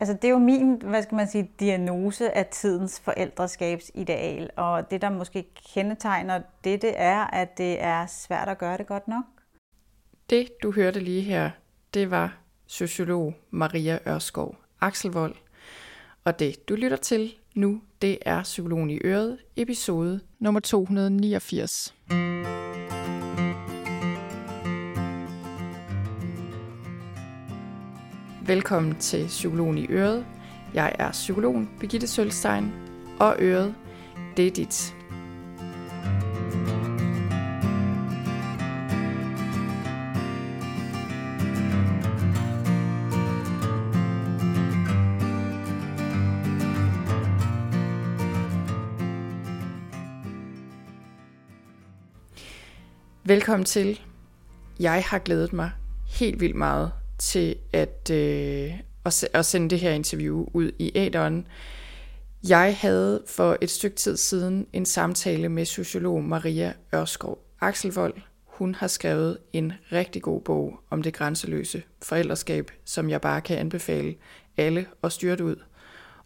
Altså det er jo min, hvad skal man sige, diagnose af tidens forældreskabsideal, og det der måske kendetegner det, det er, at det er svært at gøre det godt nok. Det, du hørte lige her, det var sociolog Maria Ørskov Akselvold. Og det, du lytter til nu, det er Psykologen i Øret, episode nummer 289. Velkommen til Psykologen i Øret. Jeg er psykologen Birgitte Sølstein, og Øret, det er dit. Velkommen til. Jeg har glædet mig helt vildt meget til at, øh, at, at sende det her interview ud i æderen. Jeg havde for et stykke tid siden en samtale med sociolog Maria Ørskov Akselvold. Hun har skrevet en rigtig god bog om det grænseløse forældreskab, som jeg bare kan anbefale alle at styre ud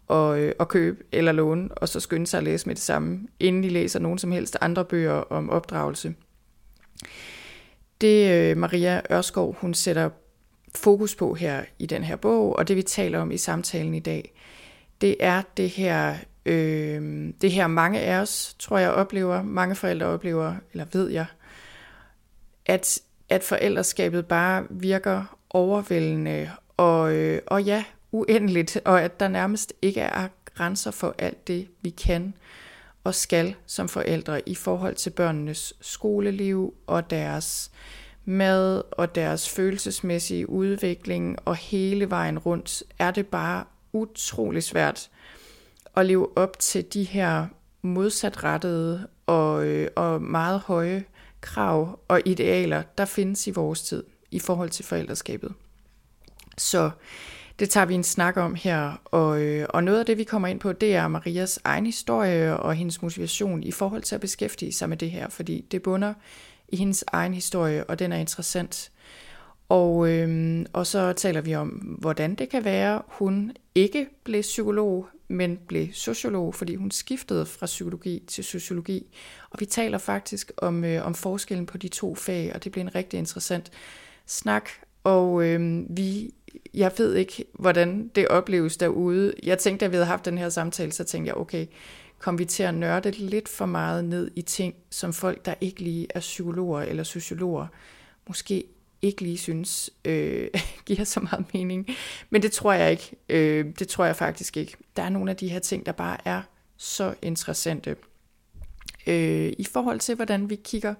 og, øh, og købe eller låne, og så skynde sig at læse med det samme, inden de læser nogen som helst andre bøger om opdragelse. Det øh, Maria Ørskov, hun sætter fokus på her i den her bog, og det vi taler om i samtalen i dag, det er det her, øh, det her mange af os, tror jeg, oplever, mange forældre oplever, eller ved jeg, at, at forældreskabet bare virker overvældende og, øh, og ja, uendeligt, og at der nærmest ikke er grænser for alt det, vi kan og skal som forældre i forhold til børnenes skoleliv og deres mad og deres følelsesmæssige udvikling og hele vejen rundt, er det bare utrolig svært at leve op til de her modsatrettede og, øh, og meget høje krav og idealer, der findes i vores tid i forhold til forældreskabet. Så det tager vi en snak om her, og, øh, og noget af det, vi kommer ind på, det er Marias egen historie og hendes motivation i forhold til at beskæftige sig med det her, fordi det bunder i hendes egen historie, og den er interessant. Og, øh, og så taler vi om, hvordan det kan være, hun ikke blev psykolog, men blev sociolog, fordi hun skiftede fra psykologi til sociologi. Og vi taler faktisk om, øh, om forskellen på de to fag, og det bliver en rigtig interessant snak. Og øh, vi jeg ved ikke, hvordan det opleves derude. Jeg tænkte, da vi havde haft den her samtale, så tænkte jeg, okay, kom vi til at nørde lidt for meget ned i ting, som folk, der ikke lige er psykologer eller sociologer, måske ikke lige synes øh, giver så meget mening. Men det tror jeg ikke. Øh, det tror jeg faktisk ikke. Der er nogle af de her ting, der bare er så interessante. Øh, I forhold til, hvordan vi kigger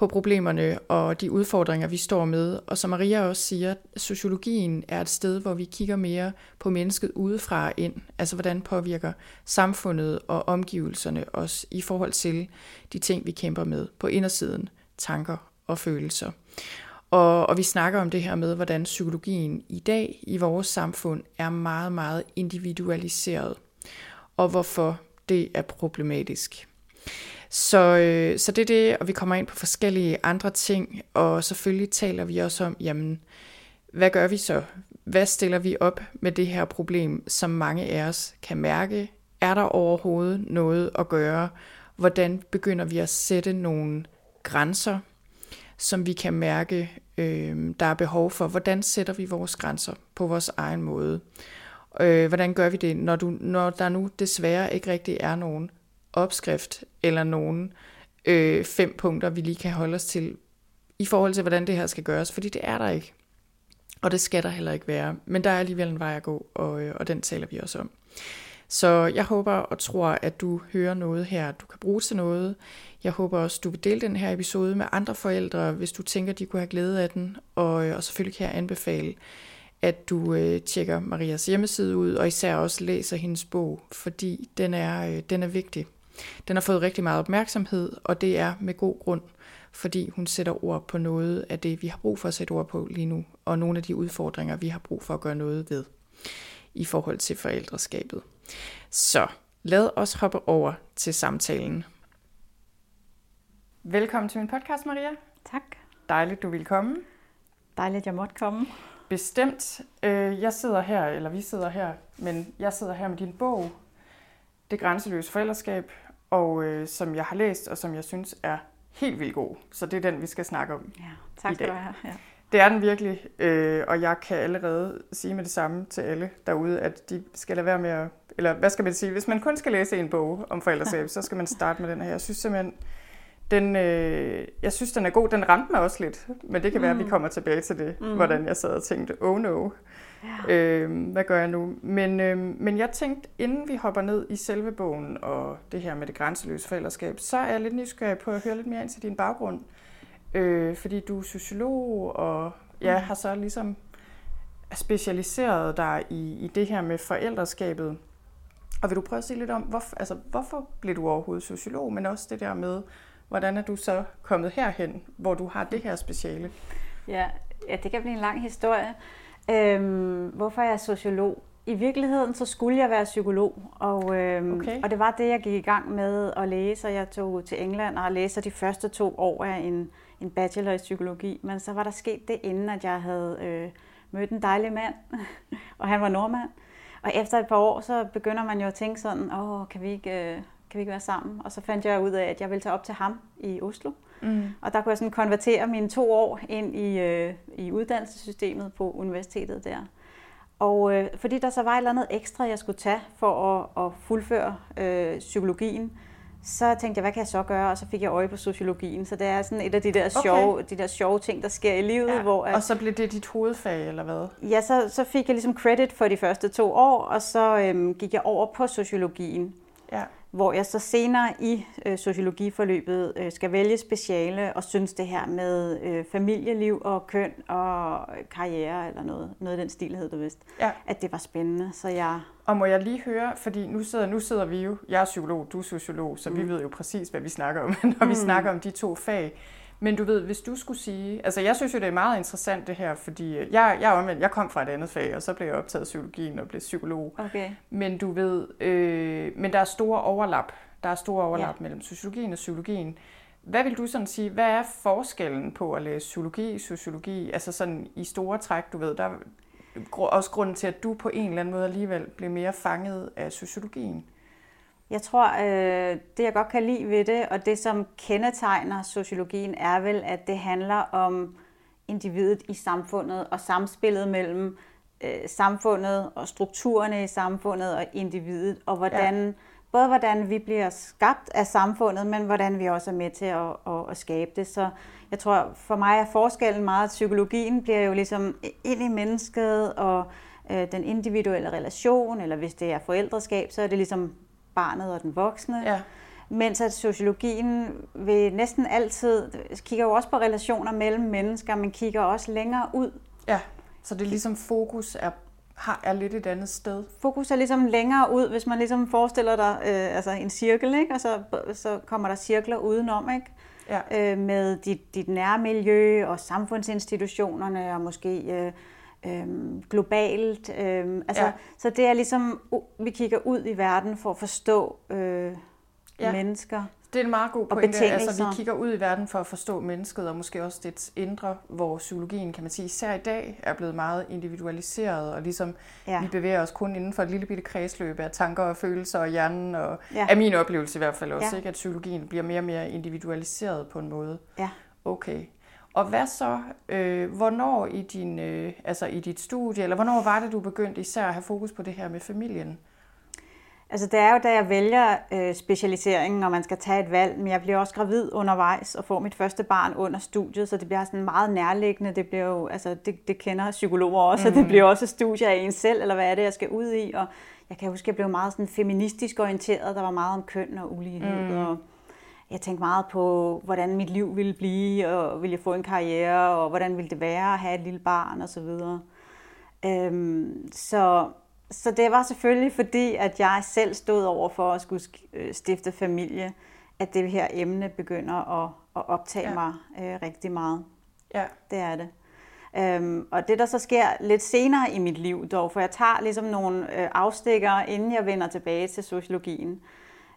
på problemerne og de udfordringer, vi står med. Og som Maria også siger, sociologien er et sted, hvor vi kigger mere på mennesket udefra og ind. Altså hvordan påvirker samfundet og omgivelserne os i forhold til de ting, vi kæmper med på indersiden, tanker og følelser. Og, og vi snakker om det her med, hvordan psykologien i dag i vores samfund er meget, meget individualiseret, og hvorfor det er problematisk. Så, øh, så det er det, og vi kommer ind på forskellige andre ting, og selvfølgelig taler vi også om, jamen, hvad gør vi så? Hvad stiller vi op med det her problem, som mange af os kan mærke? Er der overhovedet noget at gøre? Hvordan begynder vi at sætte nogle grænser, som vi kan mærke, øh, der er behov for? Hvordan sætter vi vores grænser på vores egen måde? Øh, hvordan gør vi det, når, du, når der nu desværre ikke rigtig er nogen opskrift eller nogen øh, fem punkter, vi lige kan holde os til i forhold til, hvordan det her skal gøres, fordi det er der ikke. Og det skal der heller ikke være. Men der er alligevel en vej at gå, og, øh, og den taler vi også om. Så jeg håber og tror, at du hører noget her, du kan bruge til noget. Jeg håber også, du vil dele den her episode med andre forældre, hvis du tænker, de kunne have glæde af den. Og, øh, og selvfølgelig kan jeg anbefale, at du øh, tjekker Marias hjemmeside ud, og især også læser hendes bog, fordi den er, øh, den er vigtig. Den har fået rigtig meget opmærksomhed, og det er med god grund, fordi hun sætter ord på noget af det, vi har brug for at sætte ord på lige nu, og nogle af de udfordringer, vi har brug for at gøre noget ved i forhold til forældreskabet. Så lad os hoppe over til samtalen. Velkommen til min podcast, Maria. Tak. Dejligt, du vil komme. Dejligt, jeg måtte komme. bestemt. Øh, jeg sidder her, eller vi sidder her, men jeg sidder her med din bog, Det grænseløse forældreskab, og øh, som jeg har læst, og som jeg synes er helt vildt god. Så det er den, vi skal snakke om ja, tak skal du have. Ja. Det er den virkelig, øh, og jeg kan allerede sige med det samme til alle derude, at de skal lade være med at, eller hvad skal man sige, hvis man kun skal læse en bog om forældreskab, så skal man starte med den her. Jeg synes simpelthen, den, øh, jeg synes, den er god. Den ramte mig også lidt, men det kan være, mm. at vi mm. kommer tilbage til det, mm. hvordan jeg sad og tænkte, oh no, ja. øh, hvad gør jeg nu? Men, øh, men jeg tænkte, inden vi hopper ned i selve bogen og det her med det grænseløse forældreskab, så er jeg lidt nysgerrig på at høre lidt mere ind til din baggrund. Øh, fordi du er sociolog og ja, mm. har så ligesom specialiseret dig i, i det her med forældreskabet. Og vil du prøve at sige lidt om, hvorfor, altså, hvorfor blev du overhovedet sociolog, men også det der med, hvordan er du så kommet herhen, hvor du har det her speciale? Ja, ja det kan blive en lang historie. Øhm, hvorfor er jeg sociolog? I virkeligheden så skulle jeg være psykolog, og, øhm, okay. og det var det, jeg gik i gang med at læse, og jeg tog til England og læste de første to år af en, en bachelor i psykologi. Men så var der sket det, inden at jeg havde øh, mødt en dejlig mand, og han var nordmand. Og efter et par år, så begynder man jo at tænke sådan, åh, kan vi ikke, øh, kan vi ikke være sammen? Og så fandt jeg ud af, at jeg ville tage op til ham i Oslo. Mm. Og der kunne jeg sådan konvertere mine to år ind i, øh, i uddannelsessystemet på universitetet der. Og øh, fordi der så var et eller andet ekstra, jeg skulle tage for at, at fuldføre øh, psykologien, så tænkte jeg, hvad kan jeg så gøre? Og så fik jeg øje på sociologien. Så det er sådan et af de der sjove, okay. de der sjove ting, der sker i livet. Ja. Hvor, at, og så blev det dit hovedfag, eller hvad? Ja, så, så fik jeg ligesom credit for de første to år, og så øhm, gik jeg over på sociologien. Ja hvor jeg så senere i øh, sociologiforløbet øh, skal vælge speciale og synes det her med øh, familieliv og køn og karriere eller noget, noget af den stil hed det vist, ja. at det var spændende. Så jeg... Og må jeg lige høre, fordi nu sidder, nu sidder vi jo, jeg er psykolog, du er sociolog, så mm. vi ved jo præcis, hvad vi snakker om, når mm. vi snakker om de to fag. Men du ved, hvis du skulle sige... Altså, jeg synes jo, det er meget interessant det her, fordi øh, jeg, jeg, omvendt, jeg kom fra et andet fag, og så blev jeg optaget psykologien og blev psykolog. Okay. Men du ved, øh, men der er store overlap. Der er store overlap ja. mellem sociologien og psykologien. Hvad vil du sådan sige, hvad er forskellen på at læse psykologi, sociologi, altså sådan i store træk, du ved, der er også grunden til, at du på en eller anden måde alligevel blev mere fanget af sociologien? Jeg tror, øh, det jeg godt kan lide ved det, og det som kendetegner sociologien, er vel, at det handler om individet i samfundet og samspillet mellem øh, samfundet og strukturerne i samfundet og individet, og hvordan, ja. både hvordan vi bliver skabt af samfundet, men hvordan vi også er med til at, at, at skabe det. Så jeg tror, for mig er forskellen meget, at psykologien bliver jo ligesom ind i mennesket og øh, den individuelle relation, eller hvis det er forældreskab, så er det ligesom barnet og den voksne. Ja. Mens at sociologien vil næsten altid, kigger jo også på relationer mellem mennesker, men kigger også længere ud. Ja, så det er ligesom fokus er har, er lidt et andet sted. Fokus er ligesom længere ud, hvis man ligesom forestiller dig øh, altså en cirkel, ikke? og så, så kommer der cirkler udenom, ikke? Ja. Øh, med dit, dit nærmiljø og samfundsinstitutionerne og måske øh, øhm, globalt. Øhm, altså, ja. Så det er ligesom, uh, vi kigger ud i verden for at forstå øh, ja. mennesker. Det er en meget god pointe. Altså, vi kigger ud i verden for at forstå mennesket, og måske også det indre, hvor psykologien, kan man sige, især i dag, er blevet meget individualiseret, og ligesom ja. vi bevæger os kun inden for et lille bitte kredsløb af tanker og følelser og hjernen, og ja. er min oplevelse i hvert fald også, ja. ikke, at psykologien bliver mere og mere individualiseret på en måde. Ja. Okay. Og hvad så, øh, hvornår i, din, øh, altså i dit studie, eller hvornår var det, du begyndte især at have fokus på det her med familien? Altså det er jo, da jeg vælger øh, specialiseringen, og man skal tage et valg, men jeg bliver også gravid undervejs og får mit første barn under studiet, så det bliver sådan meget nærliggende. Det, bliver jo, altså det, det kender psykologer også, mm. og det bliver også studier af en selv, eller hvad er det, jeg skal ud i. Og jeg kan huske, at jeg blev meget sådan feministisk orienteret. Der var meget om køn og ulighed, mm. og jeg tænkte meget på, hvordan mit liv ville blive, og ville jeg få en karriere, og hvordan ville det være at have et lille barn osv. Øhm, så, så det var selvfølgelig fordi, at jeg selv stod over for at skulle øh, stifte familie, at det her emne begynder at, at optage ja. mig øh, rigtig meget. Ja. Det er det. Øhm, og det, der så sker lidt senere i mit liv dog, for jeg tager ligesom nogle øh, afstikker, inden jeg vender tilbage til sociologien,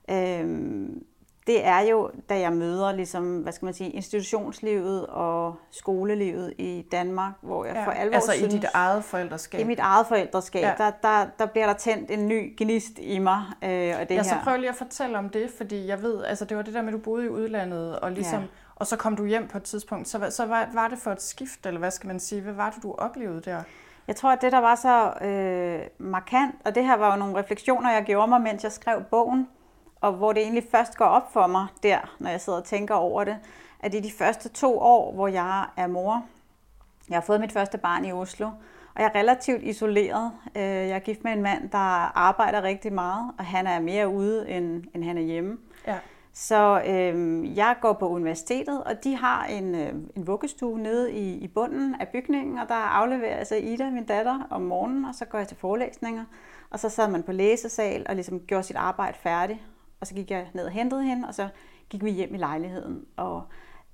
øhm, det er jo, da jeg møder ligesom, hvad skal man sige, institutionslivet og skolelivet i Danmark, hvor jeg ja, for alvor Altså synes, i dit eget forældreskab? I mit eget forældreskab, ja. der, der, der bliver der tændt en ny gnist i mig. Øh, og det ja, her. så prøv lige at fortælle om det, fordi jeg ved, altså det var det der med, at du boede i udlandet, og ligesom, ja. og så kom du hjem på et tidspunkt. Så, så var, var det for et skift, eller hvad skal man sige? Hvad var det, du oplevede der? Jeg tror, at det, der var så øh, markant, og det her var jo nogle refleksioner, jeg gjorde mig, mens jeg skrev bogen, og hvor det egentlig først går op for mig der, når jeg sidder og tænker over det, at det er de første to år, hvor jeg er mor. Jeg har fået mit første barn i Oslo, og jeg er relativt isoleret. Øh, jeg er gift med en mand, der arbejder rigtig meget, og han er mere ude, end, end han er hjemme. Ja. Så øh, jeg går på universitetet, og de har en, øh, en vuggestue nede i, i bunden af bygningen, og der afleverer jeg så Ida, min datter, om morgenen, og så går jeg til forelæsninger. Og så sad man på læsesal og ligesom gjorde sit arbejde færdigt. Og så gik jeg ned og hentede hende, og så gik vi hjem i lejligheden. Og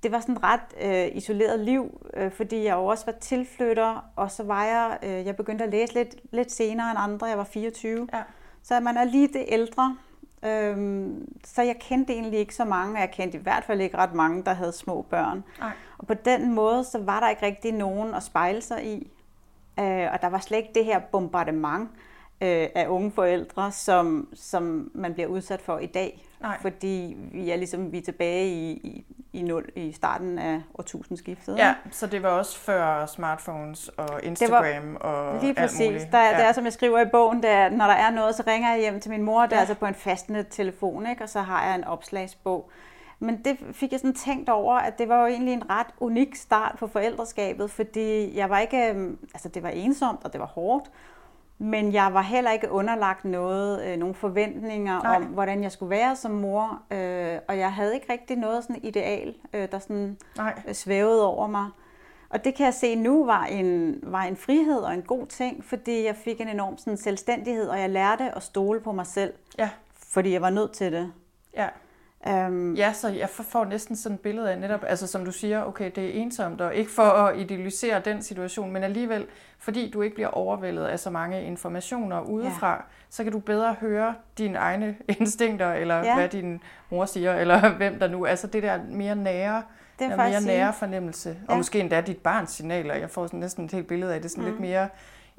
det var sådan et ret øh, isoleret liv, øh, fordi jeg også var tilflytter, og så var jeg, øh, jeg begyndte at læse lidt, lidt senere end andre, jeg var 24. Ja. Så man er lige det ældre, Øhm, så jeg kendte egentlig ikke så mange, og jeg kendte i hvert fald ikke ret mange, der havde små børn. Nej. Og på den måde, så var der ikke rigtig nogen at spejle sig i. Øh, og der var slet ikke det her bombardement øh, af unge forældre, som, som man bliver udsat for i dag. Nej. Fordi vi er ligesom vi er tilbage i, i, i, nul, i starten af årtusindskiftet. Ja, så det var også før smartphones og Instagram var, og Lige præcis. alt muligt. Der, ja. Det er, som jeg skriver i bogen, det er, når der er noget, så ringer jeg hjem til min mor, det er ja. altså på en fastnet telefon, ikke? og så har jeg en opslagsbog. Men det fik jeg sådan tænkt over, at det var jo egentlig en ret unik start på forældreskabet, fordi jeg var ikke, øhm, altså det var ensomt, og det var hårdt, men jeg var heller ikke underlagt noget, øh, nogle forventninger Nej. om, hvordan jeg skulle være som mor. Øh, og jeg havde ikke rigtig noget sådan ideal, øh, der sådan Nej. Øh, svævede over mig. Og det kan jeg se nu var en, var en frihed og en god ting, fordi jeg fik en enorm sådan, selvstændighed, og jeg lærte at stole på mig selv. Ja. Fordi jeg var nødt til det. Ja. Um, ja, så jeg får næsten sådan et billede af netop, altså som du siger, okay, det er ensomt, og ikke for at idealisere den situation, men alligevel, fordi du ikke bliver overvældet af så mange informationer udefra, ja. så kan du bedre høre dine egne instinkter, eller ja. hvad din mor siger, eller hvem der nu, altså det der mere nære, det er mere nære fornemmelse, ja. og måske endda dit barns signaler, jeg får sådan næsten et helt billede af det, sådan mm. lidt mere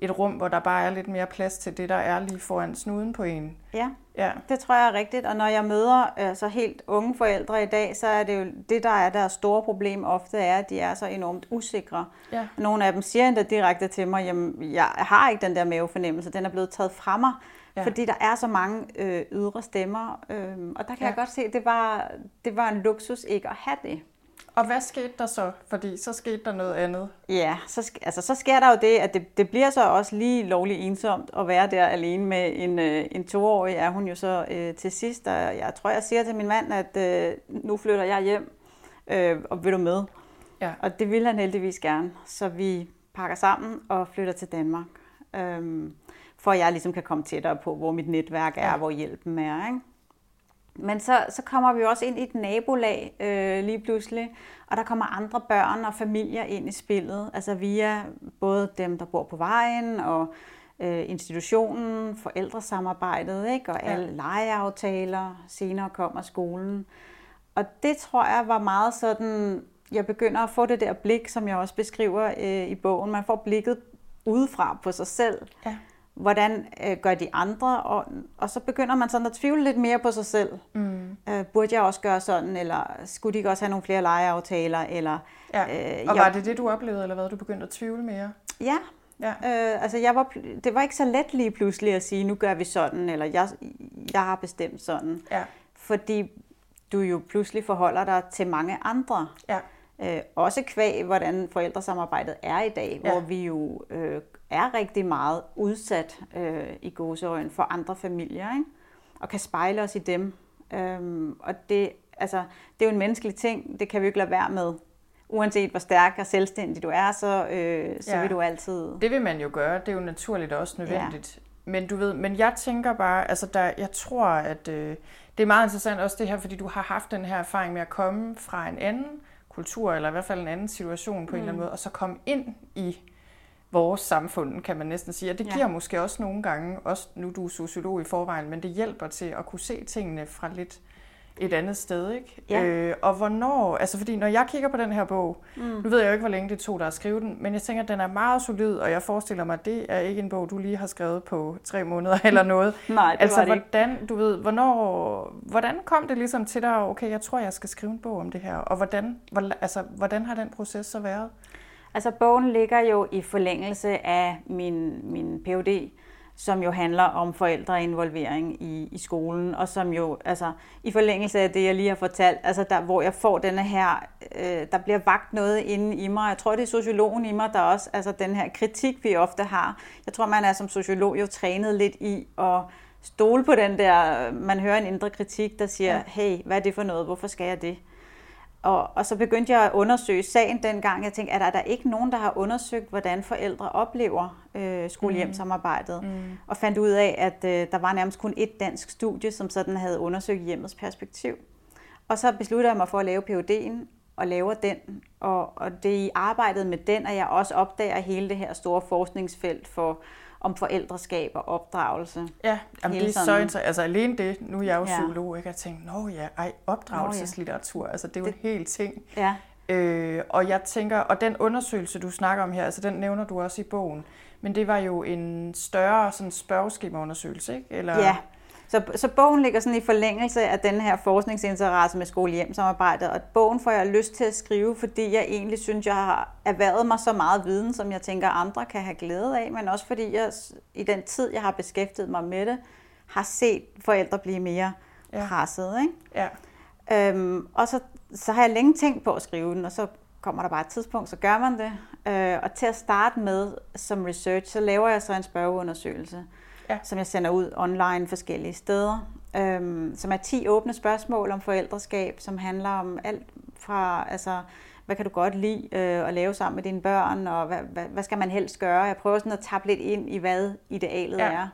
et rum, hvor der bare er lidt mere plads til det, der er lige foran snuden på en. Ja, ja. det tror jeg er rigtigt. Og når jeg møder altså helt unge forældre i dag, så er det jo det, der er deres store problem ofte, er, at de er så enormt usikre. Ja. Nogle af dem siger endda direkte til mig, jamen jeg har ikke den der mavefornemmelse, den er blevet taget fra mig. Ja. Fordi der er så mange øh, ydre stemmer, øh, og der kan ja. jeg godt se, at det var, det var en luksus ikke at have det. Og hvad skete der så? Fordi så skete der noget andet. Ja, så, altså, så sker der jo det, at det, det bliver så også lige lovligt ensomt at være der alene med en, øh, en toårig, er hun jo så øh, til sidst. Og jeg tror, jeg siger til min mand, at øh, nu flytter jeg hjem, øh, og vil du med? Ja. Og det vil han heldigvis gerne. Så vi pakker sammen og flytter til Danmark. Øh, for at jeg ligesom kan komme tættere på, hvor mit netværk er, ja. hvor hjælpen er. Ikke? Men så, så kommer vi også ind i et nabolag øh, lige pludselig, og der kommer andre børn og familier ind i spillet, altså via både dem, der bor på vejen, og øh, institutionen, forældresamarbejdet, ikke? og ja. alle legeaftaler, senere kommer skolen. Og det tror jeg var meget sådan, jeg begynder at få det der blik, som jeg også beskriver øh, i bogen. Man får blikket udefra på sig selv. Ja hvordan øh, gør de andre, og, og så begynder man sådan at tvivle lidt mere på sig selv. Mm. Øh, burde jeg også gøre sådan, eller skulle de ikke også have nogle flere legeaftaler? Eller, ja. øh, og var jeg, det det, du oplevede, eller hvad, du begyndte at tvivle mere? Ja, Ja. Øh, altså jeg var, det var ikke så let lige pludselig at sige, nu gør vi sådan, eller jeg, jeg har bestemt sådan. Ja. Fordi du jo pludselig forholder dig til mange andre. Ja. Øh, også kvæg, hvordan forældresamarbejdet er i dag, ja. hvor vi jo øh, er rigtig meget udsat øh, i gåseøjen for andre familier, ikke? og kan spejle os i dem. Øhm, og det, altså, det er jo en menneskelig ting, det kan vi jo ikke lade være med. Uanset hvor stærk og selvstændig du er, så, øh, så ja. vil du altid... Det vil man jo gøre, det er jo naturligt også nødvendigt. Ja. Men du ved, men jeg tænker bare, altså der, jeg tror, at øh, det er meget interessant også det her, fordi du har haft den her erfaring med at komme fra en anden kultur, eller i hvert fald en anden situation på mm. en eller anden mm. måde, og så komme ind i vores samfund, kan man næsten sige. Og det giver ja. måske også nogle gange, også nu du er sociolog i forvejen, men det hjælper til at kunne se tingene fra lidt et andet sted, ikke? Ja. Øh, og hvornår, altså fordi når jeg kigger på den her bog, mm. nu ved jeg jo ikke, hvor længe det tog dig at skrive den, men jeg tænker, at den er meget solid, og jeg forestiller mig, at det er ikke en bog, du lige har skrevet på tre måneder eller noget. Nej, det altså, var det hvordan, du ved, hvornår, hvordan kom det ligesom til dig, okay, jeg tror, jeg skal skrive en bog om det her, og hvordan, hvor, altså, hvordan har den proces så været? Altså, bogen ligger jo i forlængelse af min, min Ph.D., som jo handler om forældreinvolvering i, i skolen, og som jo, altså, i forlængelse af det, jeg lige har fortalt, altså der, hvor jeg får denne her, øh, der bliver vagt noget inde i mig. Jeg tror, det er sociologen i mig, der også, altså den her kritik, vi ofte har. Jeg tror, man er som sociolog jo trænet lidt i at stole på den der, man hører en indre kritik, der siger, ja. hey, hvad er det for noget, hvorfor skal jeg det? Og, og så begyndte jeg at undersøge sagen dengang. Jeg tænkte, er der, er der ikke nogen, der har undersøgt, hvordan forældre oplever øh, skole-hjem-samarbejdet? Mm. mm. Og fandt ud af, at øh, der var nærmest kun et dansk studie, som sådan havde undersøgt hjemmets perspektiv. Og så besluttede jeg mig for at lave PhD'en, og laver den. Og, og det er i arbejdet med den, at jeg også opdager hele det her store forskningsfelt for om forældreskab og opdragelse. Ja, jamen det er sådan. så. Altså alene det, nu er jeg jo ja. psykolog, ikke? jeg tænkt, nå ja, ej, opdragelseslitteratur, altså det er jo det, en hel ting. Ja. Øh, og jeg tænker, og den undersøgelse, du snakker om her, altså den nævner du også i bogen, men det var jo en større sådan spørgeskemaundersøgelse, ikke? Eller... Ja, så, så bogen ligger sådan i forlængelse af den her forskningsinteresse med skole-hjem-samarbejdet, og bogen får jeg lyst til at skrive, fordi jeg egentlig synes, jeg har erhvervet mig så meget viden, som jeg tænker, andre kan have glæde af, men også fordi jeg i den tid, jeg har beskæftiget mig med det, har set forældre blive mere ja. presset. Ikke? Ja. Øhm, og så, så har jeg længe tænkt på at skrive den, og så kommer der bare et tidspunkt, så gør man det. Øh, og til at starte med som research, så laver jeg så en spørgeundersøgelse ja. som jeg sender ud online forskellige steder, øhm, som er 10 åbne spørgsmål om forældreskab, som handler om alt fra, altså, hvad kan du godt lide øh, at lave sammen med dine børn, og hvad, hvad, hvad skal man helst gøre? Jeg prøver sådan at tappe lidt ind i, hvad idealet ja. er.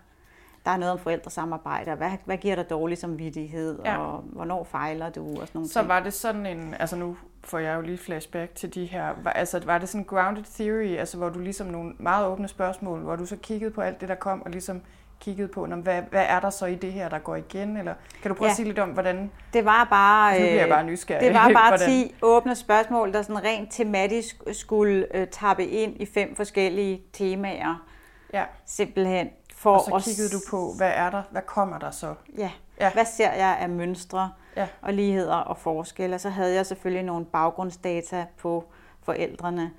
Der er noget om forældresamarbejde, og hvad, hvad giver dig dårlig samvittighed, ja. og hvornår fejler du, og sådan nogle Så ting. var det sådan en, altså nu får jeg jo lige flashback til de her, var, altså var det sådan grounded theory, altså hvor du ligesom nogle meget åbne spørgsmål, hvor du så kiggede på alt det, der kom, og ligesom kigget på, hvad, hvad er der så i det her, der går igen? Eller kan du prøve ja. at sige lidt om, hvordan... Det var bare... Nu bliver jeg bare nysgerrig. Det var bare 10 åbne spørgsmål, der sådan rent tematisk skulle øh, tappe ind i fem forskellige temaer. Ja. Simpelthen. For og så kiggede du på, hvad er der? Hvad kommer der så? Ja. ja. Hvad ser jeg af mønstre ja. og ligheder og forskelle? Og så havde jeg selvfølgelig nogle baggrundsdata på forældrene.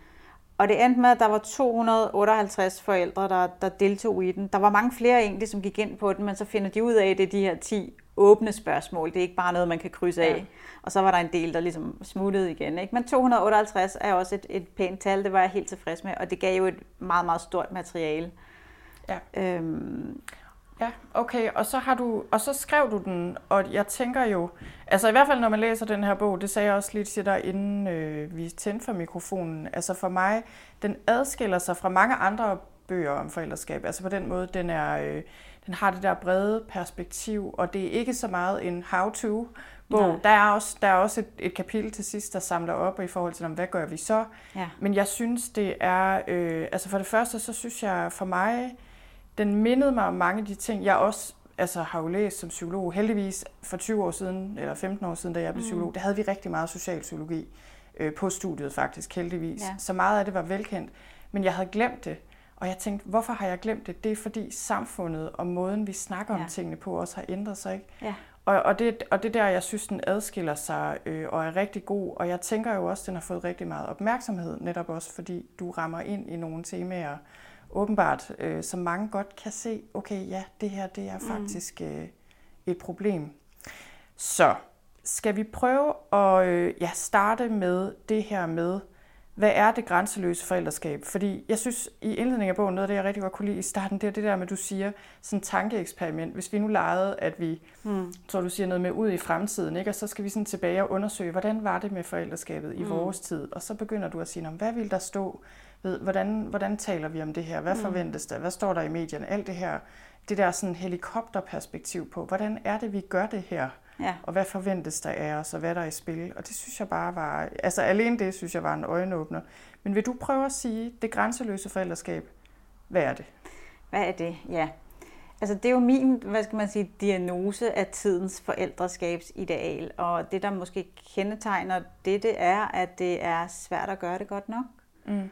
Og det endte med, at der var 258 forældre, der, der deltog i den. Der var mange flere egentlig, som gik ind på den, men så finder de ud af, at det er de her 10 åbne spørgsmål. Det er ikke bare noget, man kan krydse af. Ja. Og så var der en del, der ligesom smuttede igen. Ikke? Men 258 er også et, et pænt tal, det var jeg helt tilfreds med. Og det gav jo et meget, meget stort materiale. Ja. Øhm, Ja, okay, og så har du, og så skrev du den, og jeg tænker jo, altså i hvert fald når man læser den her bog, det sagde jeg også lidt til dig, inden øh, vi tændte for mikrofonen, altså for mig, den adskiller sig fra mange andre bøger om forældreskab, altså på den måde, den er, øh, den har det der brede perspektiv, og det er ikke så meget en how-to, bog. Der er også, der er også et, et kapitel til sidst, der samler op i forhold til, hvad gør vi så? Ja. Men jeg synes, det er, øh, altså for det første, så synes jeg for mig, den mindede mig om mange af de ting, jeg også altså, har jo læst som psykolog. Heldigvis for 20 år siden, eller 15 år siden, da jeg blev mm. psykolog, der havde vi rigtig meget socialpsykologi øh, på studiet faktisk, heldigvis. Ja. Så meget af det var velkendt. Men jeg havde glemt det. Og jeg tænkte, hvorfor har jeg glemt det? Det er fordi samfundet og måden, vi snakker ja. om tingene på, også har ændret sig. Ikke? Ja. Og, og, det, og det der, jeg synes, den adskiller sig øh, og er rigtig god. Og jeg tænker jo også, den har fået rigtig meget opmærksomhed, netop også fordi du rammer ind i nogle temaer, åbenbart, øh, som mange godt kan se, okay, ja, det her det er mm. faktisk øh, et problem. Så skal vi prøve at øh, ja, starte med det her med, hvad er det grænseløse forældreskab? Fordi jeg synes, i indledningen af bogen, noget af det, jeg rigtig godt kunne lide i starten, det er det der med, at du siger, sådan tankeeksperiment. Hvis vi nu legede, at vi, mm. tror du siger noget med ud i fremtiden, ikke? og så skal vi sådan tilbage og undersøge, hvordan var det med forældreskabet i mm. vores tid? Og så begynder du at sige, hvad vil der stå ved, hvordan, hvordan taler vi om det her? Hvad mm. forventes der? Hvad står der i medierne? Alt det her, det der sådan helikopterperspektiv på, hvordan er det, vi gør det her? Ja. Og hvad forventes der af os, og hvad der er i spil? Og det synes jeg bare var, altså alene det synes jeg var en øjenåbner. Men vil du prøve at sige, det grænseløse forældreskab, hvad er det? Hvad er det? Ja. Altså det er jo min, hvad skal man sige, diagnose af tidens forældreskabsideal, og det der måske kendetegner det, det er, at det er svært at gøre det godt nok. Mm.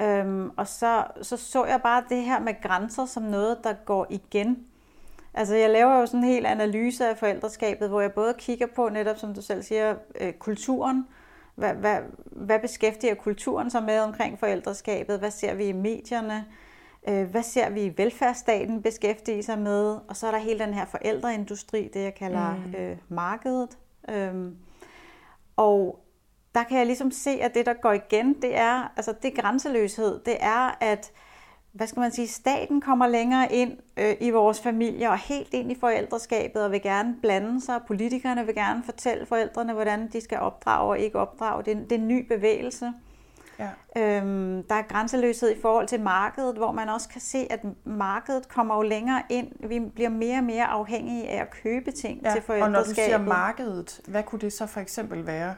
Øhm, og så, så så jeg bare det her med grænser som noget, der går igen. Altså jeg laver jo sådan en hel analyse af forældreskabet, hvor jeg både kigger på netop, som du selv siger, øh, kulturen. Hvad, hvad, hvad beskæftiger kulturen sig med omkring forældreskabet? Hvad ser vi i medierne? Øh, hvad ser vi i velfærdsstaten beskæftige sig med? Og så er der hele den her forældreindustri, det jeg kalder mm. øh, markedet. Øhm, og der kan jeg ligesom se, at det, der går igen, det er, altså det grænseløshed, det er, at hvad skal man sige, staten kommer længere ind øh, i vores familie og helt ind i forældreskabet og vil gerne blande sig. Politikerne vil gerne fortælle forældrene, hvordan de skal opdrage og ikke opdrage. Det er, det er en ny bevægelse. Ja. Øhm, der er grænseløshed i forhold til markedet, hvor man også kan se, at markedet kommer jo længere ind. Vi bliver mere og mere afhængige af at købe ting ja. til forældreskabet. Og når du siger markedet, hvad kunne det så for eksempel være?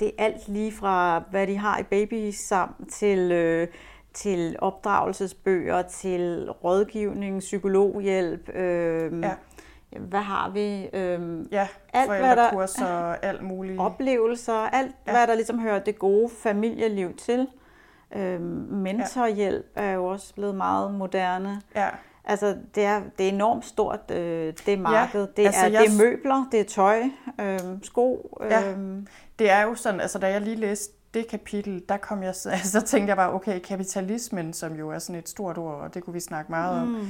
Det er alt lige fra, hvad de har i babysam, til, øh, til opdragelsesbøger, til rådgivning, psykologhjælp. Øh, ja. Hvad har vi? Øh, ja, alt, hvad der, og alt muligt. Oplevelser, alt ja. hvad der ligesom hører det gode familieliv til. Øh, mentorhjælp er jo også blevet meget moderne. Ja. Altså, det er, det er enormt stort, øh, det marked. Ja, det, altså, er, jeg... det er møbler, det er tøj, øh, sko. Øh. Ja, det er jo sådan, altså da jeg lige læste det kapitel, der kom jeg, så tænkte jeg bare, okay, kapitalismen, som jo er sådan et stort ord, og det kunne vi snakke meget om. Mm.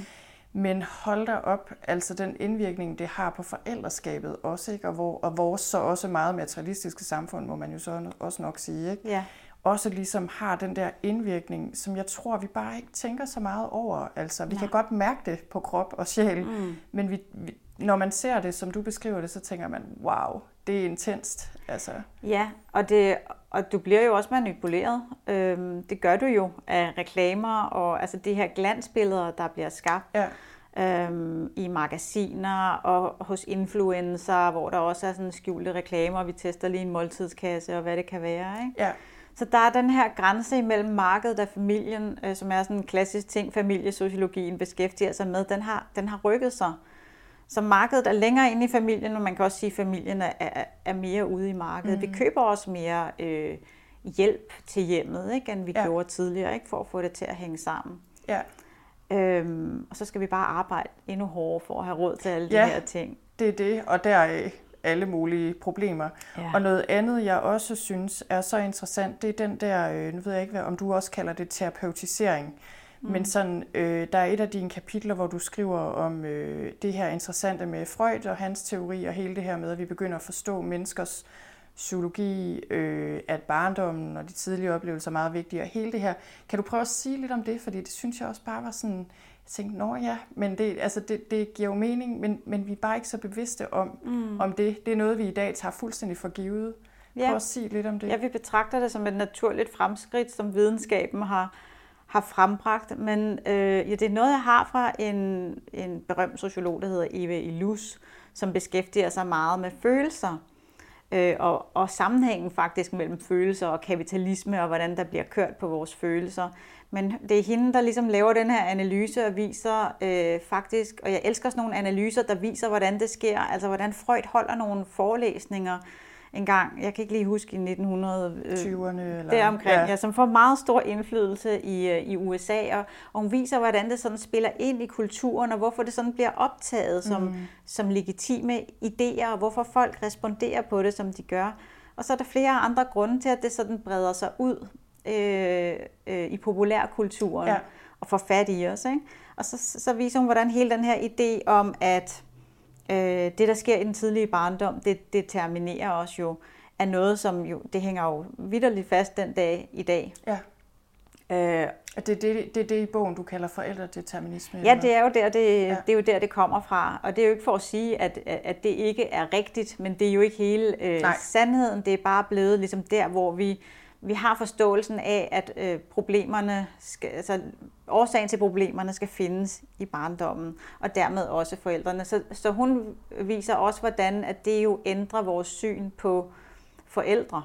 Men hold da op, altså den indvirkning, det har på forældreskabet også, ikke? Og, hvor, og vores så også meget materialistiske samfund, må man jo så også nok sige, ikke? Ja også ligesom har den der indvirkning, som jeg tror, vi bare ikke tænker så meget over. Altså, vi Nej. kan godt mærke det på krop og sjæl, mm. men vi, vi, når man ser det, som du beskriver det, så tænker man, wow, det er intenst. Altså. Ja, og, det, og du bliver jo også manipuleret. Øhm, det gør du jo af reklamer og altså de her glansbilleder, der bliver skabt. Ja øhm, i magasiner og hos influencer, hvor der også er sådan skjulte reklamer, og vi tester lige en måltidskasse og hvad det kan være. Ikke? Ja. Så der er den her grænse imellem markedet og familien, øh, som er sådan en klassisk ting, familiesociologien beskæftiger sig med, den har, den har rykket sig. Så markedet er længere inde i familien, og man kan også sige, at familien er, er, er mere ude i markedet. Mm. Vi køber også mere øh, hjælp til hjemmet, ikke, end vi ja. gjorde tidligere, ikke, for at få det til at hænge sammen. Ja. Øhm, og så skal vi bare arbejde endnu hårdere for at have råd til alle ja, de her ting. det er det, og der alle mulige problemer. Ja. Og noget andet, jeg også synes er så interessant, det er den der, øh, nu ved jeg ikke, hvad, om du også kalder det terapeutisering, mm. men sådan, øh, der er et af dine kapitler, hvor du skriver om øh, det her interessante med Freud og hans teori, og hele det her med, at vi begynder at forstå menneskers psykologi, øh, at barndommen og de tidlige oplevelser er meget vigtige, og hele det her. Kan du prøve at sige lidt om det? Fordi det synes jeg også bare var sådan jeg tænkte, nå ja, men det, altså det, det giver jo mening, men, men vi er bare ikke så bevidste om, mm. om det. Det er noget, vi i dag tager fuldstændig for givet. Ja. Prøv at sige lidt om det. Ja, vi betragter det som et naturligt fremskridt, som videnskaben har, har frembragt. Men øh, ja, det er noget, jeg har fra en, en berømt sociolog, der hedder Eva Illus, som beskæftiger sig meget med følelser. Øh, og, og sammenhængen faktisk mellem følelser og kapitalisme, og hvordan der bliver kørt på vores følelser. Men det er hende, der ligesom laver den her analyse og viser øh, faktisk, og jeg elsker sådan nogle analyser, der viser, hvordan det sker, altså hvordan Freud holder nogle forelæsninger en gang, jeg kan ikke lige huske i 1920'erne øh, eller deromkring, ja. Ja, som får meget stor indflydelse i, øh, i USA, og, og hun viser, hvordan det sådan spiller ind i kulturen, og hvorfor det sådan bliver optaget som, mm. som legitime idéer, og hvorfor folk responderer på det, som de gør. Og så er der flere andre grunde til, at det sådan breder sig ud øh, øh, i populærkulturen ja. og får fat i os. Ikke? Og så, så viser hun, hvordan hele den her idé om, at øh, det, der sker i den tidlige barndom, det determinerer os jo, er noget, som jo, det hænger jo vidderligt fast den dag i dag. Ja. Øh, det, det, det, det er det i bogen, du kalder forældredeterminisme? Ja, det er, jo der, det, ja. det er jo der, det kommer fra. Og det er jo ikke for at sige, at, at det ikke er rigtigt, men det er jo ikke hele øh, sandheden. Det er bare blevet ligesom der, hvor vi vi har forståelsen af, at øh, problemerne skal, altså, årsagen til problemerne skal findes i barndommen, og dermed også forældrene. Så, så hun viser også, hvordan at det jo ændrer vores syn på forældre.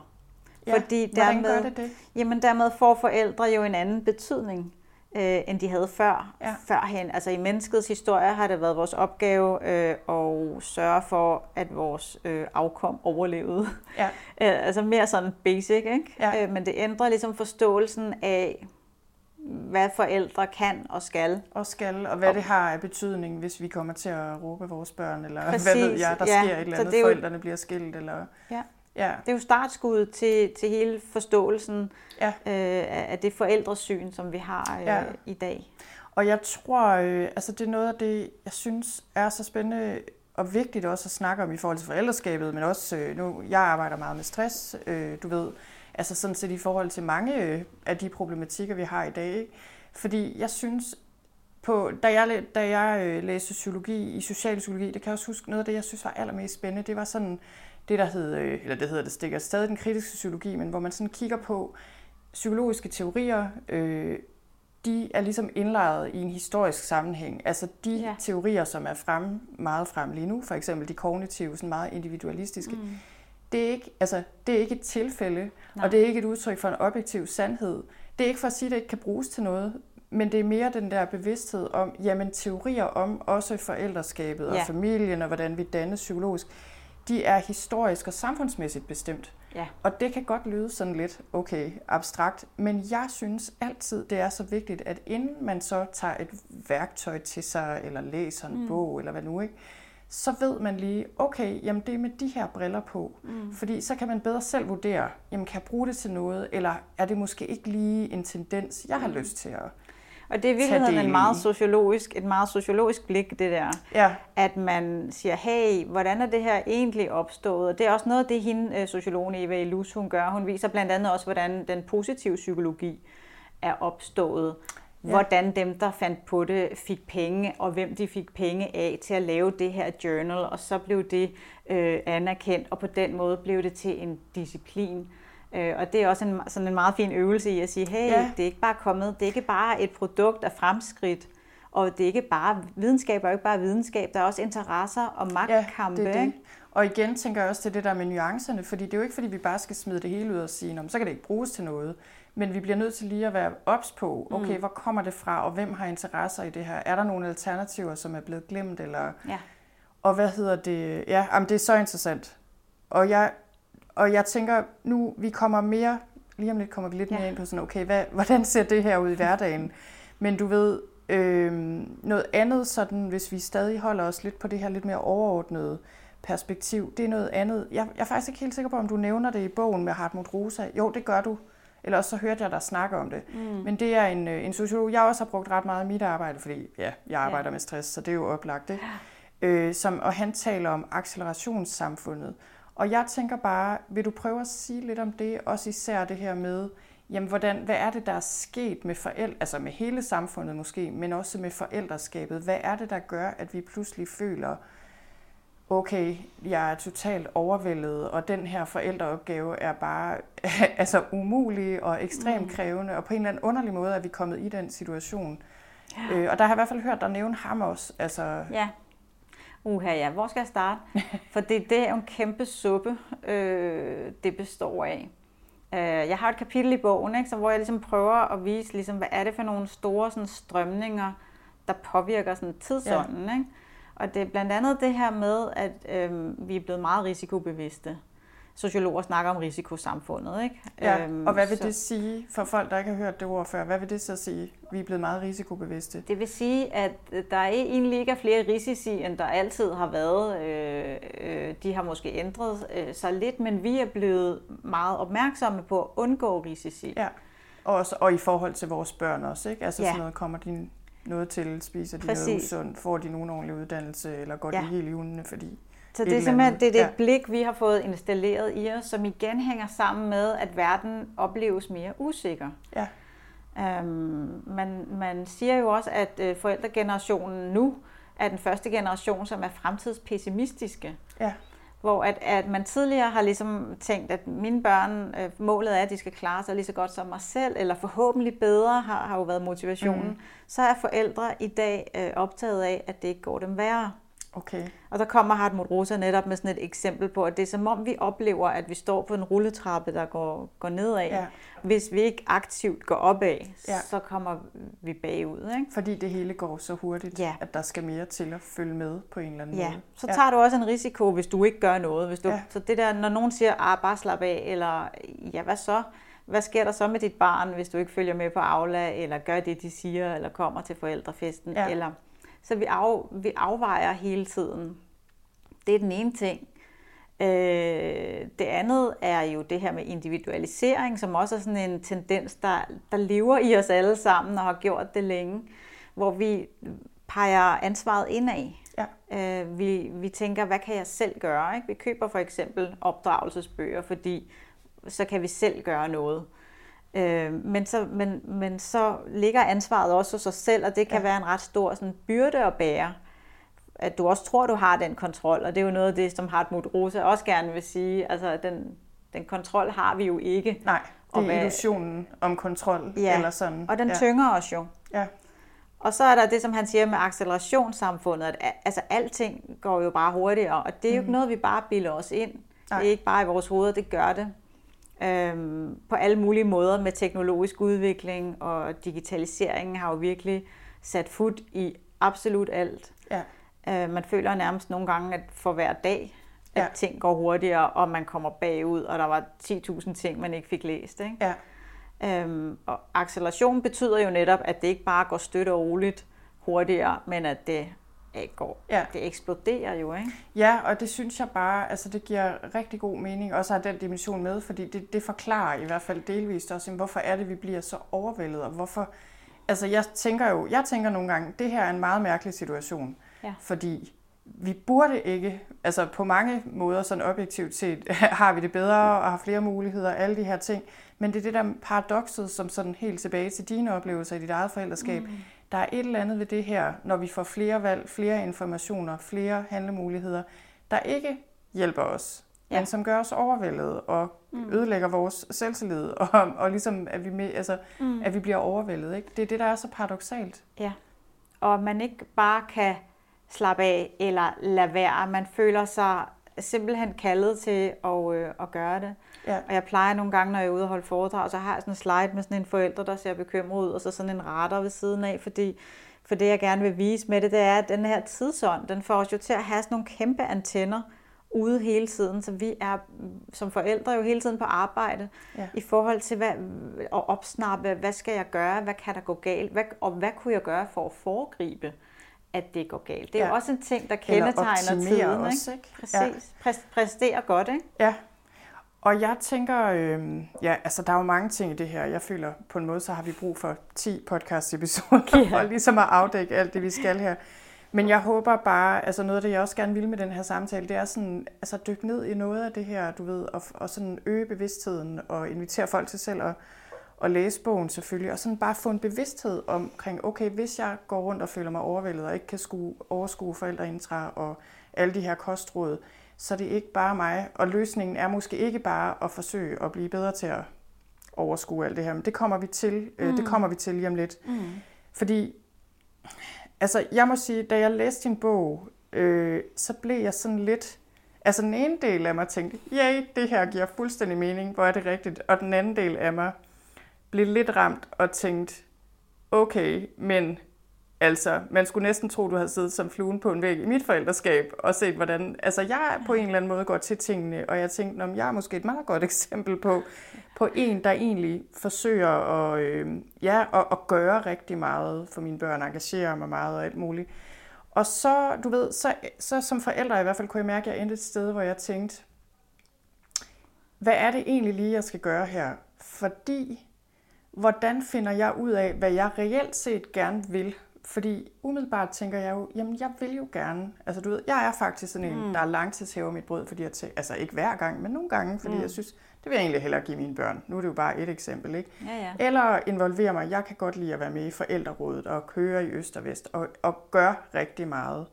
Ja, Fordi dermed, gør det det? Jamen dermed får forældre jo en anden betydning. øh, end de havde før, ja. førhen. Altså i menneskets historie har det været vores opgave øh, at sørge for, at vores øh, afkom overlevede. Ja. øh, altså mere sådan basic, ikke? Ja. Øh, men det ændrer ligesom forståelsen af, hvad forældre kan og skal. Og skal, og hvad og, det har af betydning, hvis vi kommer til at råbe vores børn, eller præcis, hvad ved jeg, der ja, sker et eller andet, forældrene bliver skilt, eller... Ja. Ja. Det er jo startskuddet til, til hele forståelsen ja. øh, af det forældresyn, som vi har øh, ja. i dag. Og jeg tror, øh, altså det er noget af det, jeg synes er så spændende og vigtigt også at snakke om i forhold til forældreskabet, men også, øh, nu, jeg arbejder meget med stress, øh, du ved, altså sådan set i forhold til mange øh, af de problematikker, vi har i dag. Ikke? Fordi jeg synes, på, da jeg, da jeg øh, læste sociologi i socialpsykologi, det kan jeg også huske, noget af det, jeg synes var allermest spændende, det var sådan det, der hed, øh, eller det hedder det stikker stadig den kritiske psykologi, men hvor man sådan kigger på psykologiske teorier, øh, de er ligesom indlejret i en historisk sammenhæng. Altså de ja. teorier, som er frem, meget frem lige nu, for eksempel de kognitive, sådan meget individualistiske, mm. Det, er ikke, altså, det er ikke et tilfælde, Nej. og det er ikke et udtryk for en objektiv sandhed. Det er ikke for at sige, at det ikke kan bruges til noget, men det er mere den der bevidsthed om, jamen teorier om også forældreskabet ja. og familien, og hvordan vi dannes psykologisk, de er historisk og samfundsmæssigt bestemt. Ja. Og det kan godt lyde sådan lidt, okay, abstrakt, men jeg synes altid, det er så vigtigt, at inden man så tager et værktøj til sig, eller læser en mm. bog, eller hvad nu, ikke, så ved man lige, okay, jamen det er med de her briller på. Mm. Fordi så kan man bedre selv vurdere, jamen kan jeg bruge det til noget, eller er det måske ikke lige en tendens, jeg har mm. lyst til at og det er virkelig en meget sociologisk, et meget sociologisk blik, det der. Ja. At man siger, hey, hvordan er det her egentlig opstået? Og det er også noget af det, hende, øh, sociologen Eva Ilus, hun gør. Hun viser blandt andet også, hvordan den positive psykologi er opstået. Hvordan dem, der fandt på det, fik penge, og hvem de fik penge af til at lave det her journal. Og så blev det øh, anerkendt, og på den måde blev det til en disciplin. Øh, og det er også en, sådan en meget fin øvelse i at sige, hey, ja. det er ikke bare kommet, det er ikke bare et produkt af fremskridt, og det er ikke bare, videnskab er jo ikke bare videnskab, der er også interesser og magtkampe. Ja, det er det. Og igen tænker jeg også til det der med nuancerne, fordi det er jo ikke fordi, vi bare skal smide det hele ud og sige, så kan det ikke bruges til noget. Men vi bliver nødt til lige at være ops på, okay, mm. hvor kommer det fra, og hvem har interesser i det her? Er der nogle alternativer, som er blevet glemt? Eller... Ja. Og hvad hedder det? Ja, jamen, det er så interessant. Og jeg og jeg tænker, nu vi kommer mere, lige om lidt kommer vi lidt ja. mere ind på sådan, okay, hvad, hvordan ser det her ud i hverdagen? Men du ved, øh, noget andet sådan, hvis vi stadig holder os lidt på det her lidt mere overordnede perspektiv, det er noget andet. Jeg, jeg er faktisk ikke helt sikker på, om du nævner det i bogen med Hartmut Rosa. Jo, det gør du. Eller også så hørte jeg dig snakke om det. Mm. Men det er en, øh, en sociolog, jeg også har brugt ret meget i mit arbejde, fordi ja, jeg arbejder ja. med stress, så det er jo oplagt. Ikke? Ja. Øh, som, og han taler om accelerationssamfundet. Og jeg tænker bare, vil du prøve at sige lidt om det, også især det her med, jamen hvordan, hvad er det, der er sket med forældre, altså med hele samfundet måske, men også med forældreskabet? Hvad er det, der gør, at vi pludselig føler, okay, jeg er totalt overvældet, og den her forældreopgave er bare altså umulig og ekstremt mm. krævende, og på en eller anden underlig måde er vi kommet i den situation. Ja. Øh, og der har jeg i hvert fald hørt dig nævne ham også. Altså, ja uha ja, hvor skal jeg starte? For det, det er jo en kæmpe suppe, øh, det består af. Øh, jeg har et kapitel i bogen, ikke, så hvor jeg ligesom prøver at vise, ligesom, hvad er det for nogle store sådan, strømninger, der påvirker sådan, tidsånden. Ja. Ikke? Og det er blandt andet det her med, at øh, vi er blevet meget risikobevidste sociologer snakker om risikosamfundet. Ikke? Ja, øhm, og hvad vil så, det sige for folk, der ikke har hørt det ord før? Hvad vil det så sige, vi er blevet meget risikobevidste? Det vil sige, at der er egentlig ikke er flere risici, end der altid har været. Øh, øh, de har måske ændret øh, sig lidt, men vi er blevet meget opmærksomme på at undgå risici. Ja, og, også, og i forhold til vores børn også, ikke? Altså ja. sådan noget, kommer de noget til, spiser de Præcis. noget usundt, får de nogen ordentlig uddannelse, eller går ja. de helt i hundene, fordi så det er simpelthen det, er det ja. blik, vi har fået installeret i os, som igen hænger sammen med, at verden opleves mere usikker. Ja. Øhm, man, man siger jo også, at øh, forældregenerationen nu er den første generation, som er fremtidspessimistiske. Ja. Hvor at, at man tidligere har ligesom tænkt, at mine børn, øh, målet er, at de skal klare sig lige så godt som mig selv, eller forhåbentlig bedre, har, har jo været motivationen. Mm. Så er forældre i dag øh, optaget af, at det ikke går dem værre. Okay. Og der kommer Hartmut Rosa netop med sådan et eksempel på, at det er som om vi oplever, at vi står på en rulletrappe, der går, går nedad. Ja. Hvis vi ikke aktivt går opad, ja. så kommer vi bagud. Ikke? Fordi det hele går så hurtigt, ja. at der skal mere til at følge med på en eller anden ja. måde. Så tager ja. du også en risiko, hvis du ikke gør noget. Hvis du, ja. Så det der, når nogen siger, ah, bare slap af, eller ja, hvad så? Hvad sker der så med dit barn, hvis du ikke følger med på Aula, eller gør det, de siger, eller kommer til forældrefesten, ja. eller så vi, af, vi afvejer hele tiden. Det er den ene ting. Øh, det andet er jo det her med individualisering, som også er sådan en tendens, der, der lever i os alle sammen og har gjort det længe, hvor vi peger ansvaret indad. Ja. Øh, vi, vi tænker, hvad kan jeg selv gøre? Ikke? Vi køber for eksempel opdragelsesbøger, fordi så kan vi selv gøre noget. Øh, men, så, men, men så ligger ansvaret også hos os selv, og det kan ja. være en ret stor sådan, byrde at bære. At du også tror, du har den kontrol, og det er jo noget af det, som Hartmut Rosa også gerne vil sige. Altså, den, den kontrol har vi jo ikke. Nej, det er hvad, illusionen om kontrol. Ja, eller sådan. og den ja. tynger os jo. Ja. Og så er der det, som han siger med accelerationssamfundet, at altså, alting går jo bare hurtigere, og det er jo mm. ikke noget, vi bare bilder os ind. Nej. Det er ikke bare i vores hoveder, det gør det øhm, på alle mulige måder med teknologisk udvikling, og digitaliseringen har jo virkelig sat fod i absolut alt. Ja. Øh, man føler nærmest nogle gange, at for hver dag, at ja. ting går hurtigere, og man kommer bagud, og der var 10.000 ting, man ikke fik læst. Ikke? Ja. Øhm, og acceleration betyder jo netop, at det ikke bare går støt og roligt hurtigere, men at det går. Ja. Det eksploderer jo, ikke? Ja, og det synes jeg bare, altså det giver rigtig god mening, også at have den dimension med, fordi det, det forklarer i hvert fald delvist også, hvorfor er det, vi bliver så overvældet, og hvorfor, altså jeg tænker jo, jeg tænker nogle gange, det her er en meget mærkelig situation, ja. fordi vi burde ikke, altså på mange måder sådan objektivt set, har vi det bedre og har flere muligheder, alle de her ting, men det er det der paradokset, som sådan helt tilbage til dine oplevelser i dit eget forældreskab, mm der er et eller andet ved det her, når vi får flere valg, flere informationer, flere handlemuligheder, der ikke hjælper os, ja. men som gør os overvældet og mm. ødelægger vores selvtillid, og, og ligesom at vi, med, altså, mm. at vi bliver overvældet. Ikke? Det er det, der er så paradoxalt. Ja, og man ikke bare kan slappe af eller lade være. Man føler sig simpelthen kaldet til at, øh, at gøre det. Ja. Og jeg plejer nogle gange, når jeg er ude og holde foredrag, så har jeg sådan en slide med sådan en forælder, der ser bekymret ud, og så sådan en radar ved siden af, fordi for det, jeg gerne vil vise med det, det er, at den her tidsånd, den får os jo til at have sådan nogle kæmpe antenner ude hele tiden, så vi er som forældre jo hele tiden på arbejde ja. i forhold til hvad, at opsnappe, hvad skal jeg gøre, hvad kan der gå galt, hvad, og hvad kunne jeg gøre for at foregribe, at det går galt. Det er ja. også en ting, der kendetegner tiden. Også, ikke? Præcis. Ja. Præstere godt, ikke? Ja, og jeg tænker, øh, ja, altså der er jo mange ting i det her. Jeg føler på en måde, så har vi brug for 10 podcast-episoder, yeah. for ligesom at afdække alt det, vi skal her. Men jeg håber bare, altså noget af det, jeg også gerne vil med den her samtale, det er sådan, altså dykke ned i noget af det her, du ved, og, og sådan øge bevidstheden, og invitere folk til selv at, at læse bogen selvfølgelig, og sådan bare få en bevidsthed omkring, okay, hvis jeg går rundt og føler mig overvældet, og ikke kan skue, overskue forældreintra og alle de her kostråd, så det er ikke bare mig. Og løsningen er måske ikke bare at forsøge at blive bedre til at overskue alt det her, men det kommer vi til, mm. øh, det mm. kommer vi til lige om lidt. Mm. Fordi, altså jeg må sige, da jeg læste din bog, øh, så blev jeg sådan lidt, altså den ene del af mig tænkte, ja, det her giver fuldstændig mening, hvor er det rigtigt, og den anden del af mig blev lidt ramt og tænkte, okay, men Altså, man skulle næsten tro, du havde siddet som fluen på en væg i mit forældreskab og set, hvordan... Altså, jeg på en eller anden måde går til tingene, og jeg tænkte, om jeg er måske et meget godt eksempel på, på en, der egentlig forsøger at, øh, ja, at, at gøre rigtig meget for mine børn, engagere mig meget og alt muligt. Og så, du ved, så, så som forældre i hvert fald kunne jeg mærke, at jeg endte et sted, hvor jeg tænkte, hvad er det egentlig lige, jeg skal gøre her? Fordi, hvordan finder jeg ud af, hvad jeg reelt set gerne vil? Fordi umiddelbart tænker jeg jo, jamen jeg vil jo gerne, altså du ved, jeg er faktisk sådan en, mm. der er langtidshæver mit brød, fordi jeg tænker, altså ikke hver gang, men nogle gange, fordi mm. jeg synes, det vil jeg egentlig hellere give mine børn. Nu er det jo bare et eksempel, ikke? Ja, ja. Eller involvere mig, jeg kan godt lide at være med i forældrerådet og køre i øst og vest og, og gøre rigtig meget.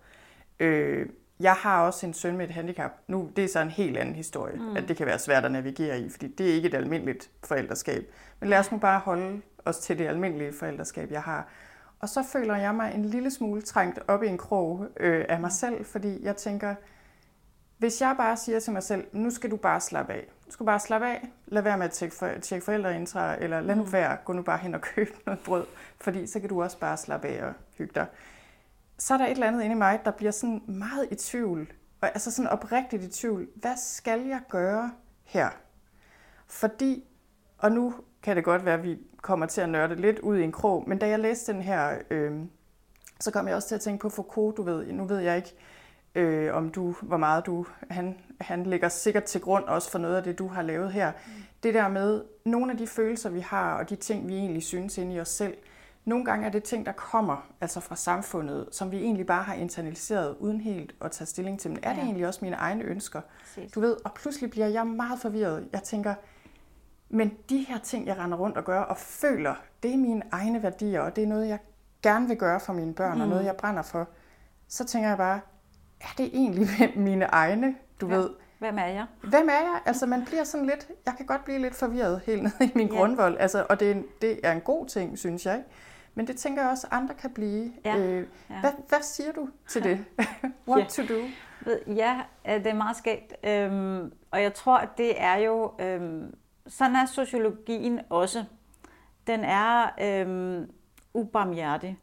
Øh, jeg har også en søn med et handicap. Nu, det er så en helt anden historie, mm. at det kan være svært at navigere i, fordi det er ikke et almindeligt forældreskab. Men lad os nu bare holde os til det almindelige forældreskab, jeg har. Og så føler jeg mig en lille smule trængt op i en krog øh, af mig selv, fordi jeg tænker, hvis jeg bare siger til mig selv, nu skal du bare slappe af. Du skal bare slappe af. Lad være med at tjekke, for, tjekke forældreintra, eller lad nu mm. være, gå nu bare hen og købe noget brød, fordi så kan du også bare slappe af og hygge dig. Så er der et eller andet inde i mig, der bliver sådan meget i tvivl, og altså sådan oprigtigt i tvivl. Hvad skal jeg gøre her? Fordi, og nu kan det godt være, at vi kommer til at nørde lidt ud i en krog, men da jeg læste den her, øh, så kom jeg også til at tænke på Foucault, du ved, nu ved jeg ikke, øh, om du, hvor meget du, han, han ligger sikkert til grund også for noget af det, du har lavet her. Mm. Det der med nogle af de følelser, vi har, og de ting, vi egentlig synes inde i os selv, nogle gange er det ting, der kommer altså fra samfundet, som vi egentlig bare har internaliseret, uden helt at tage stilling til. Men er det ja. egentlig også mine egne ønsker? Præcis. Du ved, og pludselig bliver jeg meget forvirret. Jeg tænker, men de her ting, jeg render rundt og gør og føler, det er mine egne værdier, og det er noget, jeg gerne vil gøre for mine børn, mm. og noget, jeg brænder for. Så tænker jeg bare, er det egentlig mine egne, du ja. ved? Hvem er jeg? Hvem er jeg? Altså man bliver sådan lidt, jeg kan godt blive lidt forvirret helt ned i min ja. grundvold, altså, og det er, en, det er en god ting, synes jeg. Men det tænker jeg også, andre kan blive. Ja. Øh, ja. Hvad, hvad siger du til det? What ja. to do? Ja, det er meget skægt. Øhm, og jeg tror, at det er jo, øhm, sådan er sociologien også. Den er øhm, ubarmhjertig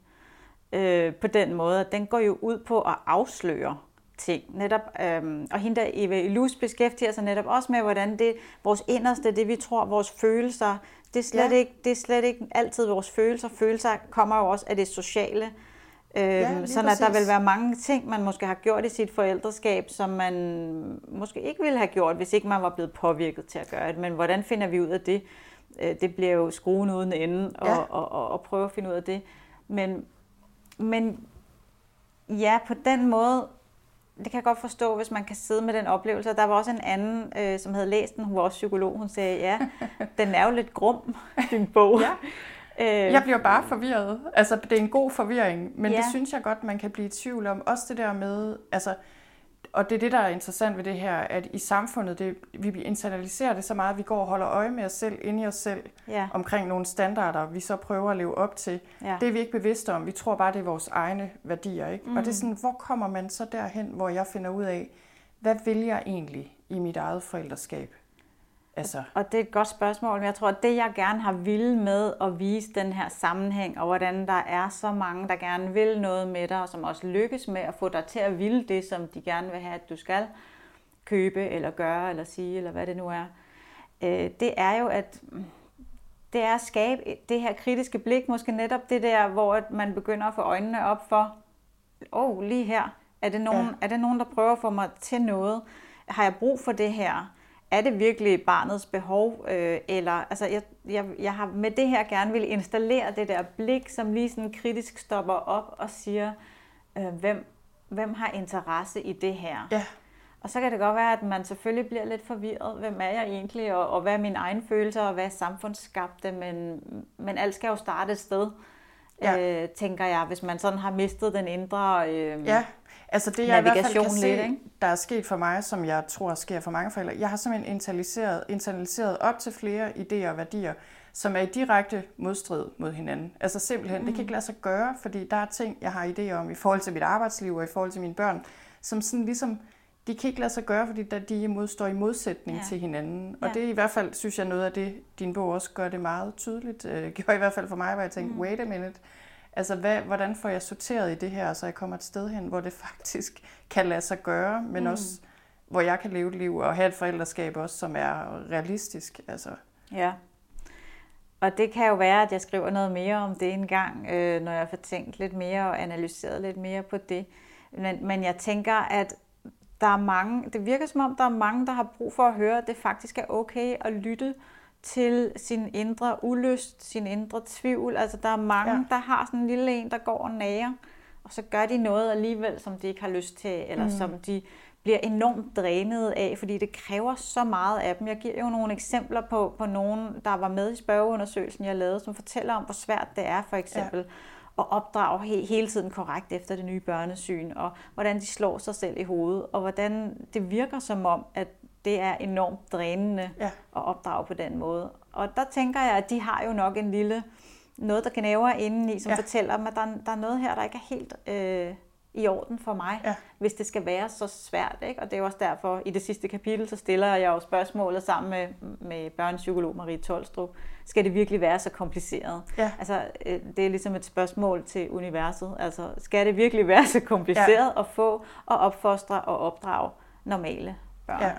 øh, på den måde, at den går jo ud på at afsløre ting. Netop, øhm, og hende der Eva Ilus beskæftiger sig netop også med, hvordan det vores inderste, det vi tror, vores følelser, det er slet, ja. ikke, det er slet ikke altid vores følelser. Følelser kommer jo også af det sociale. Øhm, ja, sådan at der vil være mange ting, man måske har gjort i sit forældreskab, som man måske ikke ville have gjort, hvis ikke man var blevet påvirket til at gøre det. Men hvordan finder vi ud af det? Øh, det bliver jo skruen uden ende og, ja. og, og, og prøve at finde ud af det. Men, men ja, på den måde, det kan jeg godt forstå, hvis man kan sidde med den oplevelse. Der var også en anden, øh, som havde læst den, hun var også psykolog, hun sagde, ja, den er jo lidt grum, din bog. ja. Øh, jeg bliver bare forvirret. Altså, det er en god forvirring, men ja. det synes jeg godt, man kan blive i tvivl om. Også det der med, altså, og det er det, der er interessant ved det her, at i samfundet, det, vi internaliserer det så meget, at vi går og holder øje med os selv, inde i os selv, ja. omkring nogle standarder, vi så prøver at leve op til. Ja. Det er vi ikke bevidste om. Vi tror bare, det er vores egne værdier. Ikke? Mm. Og det er mm. sådan, hvor kommer man så derhen, hvor jeg finder ud af, hvad vil jeg egentlig i mit eget forældreskab? Altså. Og det er et godt spørgsmål, men jeg tror, at det jeg gerne har ville med at vise den her sammenhæng, og hvordan der er så mange, der gerne vil noget med dig, og som også lykkes med at få dig til at ville det, som de gerne vil have, at du skal købe, eller gøre, eller sige, eller hvad det nu er, øh, det er jo, at det er at skabe det her kritiske blik, måske netop det der, hvor man begynder at få øjnene op for, åh, oh, lige her, er det, nogen, ja. er det nogen, der prøver at få mig til noget? Har jeg brug for det her? Er det virkelig barnets behov, øh, eller altså jeg, jeg, jeg har med det her gerne vil installere det der blik, som lige sådan kritisk stopper op og siger, øh, hvem, hvem har interesse i det her? Ja. Og så kan det godt være, at man selvfølgelig bliver lidt forvirret. Hvem er jeg egentlig, og, og hvad er mine egne følelser, og hvad er samfundsskabte? Men, men alt skal jo starte et sted, ja. øh, tænker jeg, hvis man sådan har mistet den indre øh, ja. Altså det, jeg i hvert fald kan se, lidt, ikke? der er sket for mig, som jeg tror sker for mange forældre, jeg har simpelthen internaliseret, internaliseret op til flere idéer og værdier, som er i direkte modstrid mod hinanden. Altså simpelthen, mm. det kan ikke lade sig gøre, fordi der er ting, jeg har idéer om i forhold til mit arbejdsliv og i forhold til mine børn, som sådan ligesom, de kan ikke lade sig gøre, fordi der de modstår i modsætning ja. til hinanden. Og ja. det er i hvert fald, synes jeg, noget af det, din bog også gør det meget tydeligt. Øh, gjorde i hvert fald for mig, hvor jeg tænkte, mm. wait a minute, Altså, hvad, hvordan får jeg sorteret i det her, så jeg kommer et sted hen, hvor det faktisk kan lade sig gøre, men mm. også hvor jeg kan leve et liv og have et forældreskab også, som er realistisk. Altså. Ja. Og det kan jo være, at jeg skriver noget mere om det en gang, øh, når jeg får tænkt lidt mere og analyseret lidt mere på det. Men, men jeg tænker, at der er mange, det virker som om, der er mange, der har brug for at høre, at det faktisk er okay at lytte til sin indre ulyst, sin indre tvivl. Altså der er mange, ja. der har sådan en lille en, der går og nager, og så gør de noget alligevel, som de ikke har lyst til, eller mm. som de bliver enormt drænet af, fordi det kræver så meget af dem. Jeg giver jo nogle eksempler på, på nogen, der var med i spørgeundersøgelsen, jeg lavede, som fortæller om, hvor svært det er for eksempel ja. at opdrage he- hele tiden korrekt efter det nye børnesyn, og hvordan de slår sig selv i hovedet, og hvordan det virker som om, at det er enormt drænende ja. at opdrage på den måde. Og der tænker jeg, at de har jo nok en lille noget, der knæver indeni, som ja. fortæller mig, at der, der er noget her, der ikke er helt øh, i orden for mig, ja. hvis det skal være så svært. Ikke? Og det er også derfor, i det sidste kapitel, så stiller jeg jo spørgsmålet sammen med, med børnepsykolog Marie Tolstrup. Skal det virkelig være så kompliceret? Ja. Altså, øh, det er ligesom et spørgsmål til universet. Altså, skal det virkelig være så kompliceret ja. at få og opfostre og opdrage normale børn? Ja.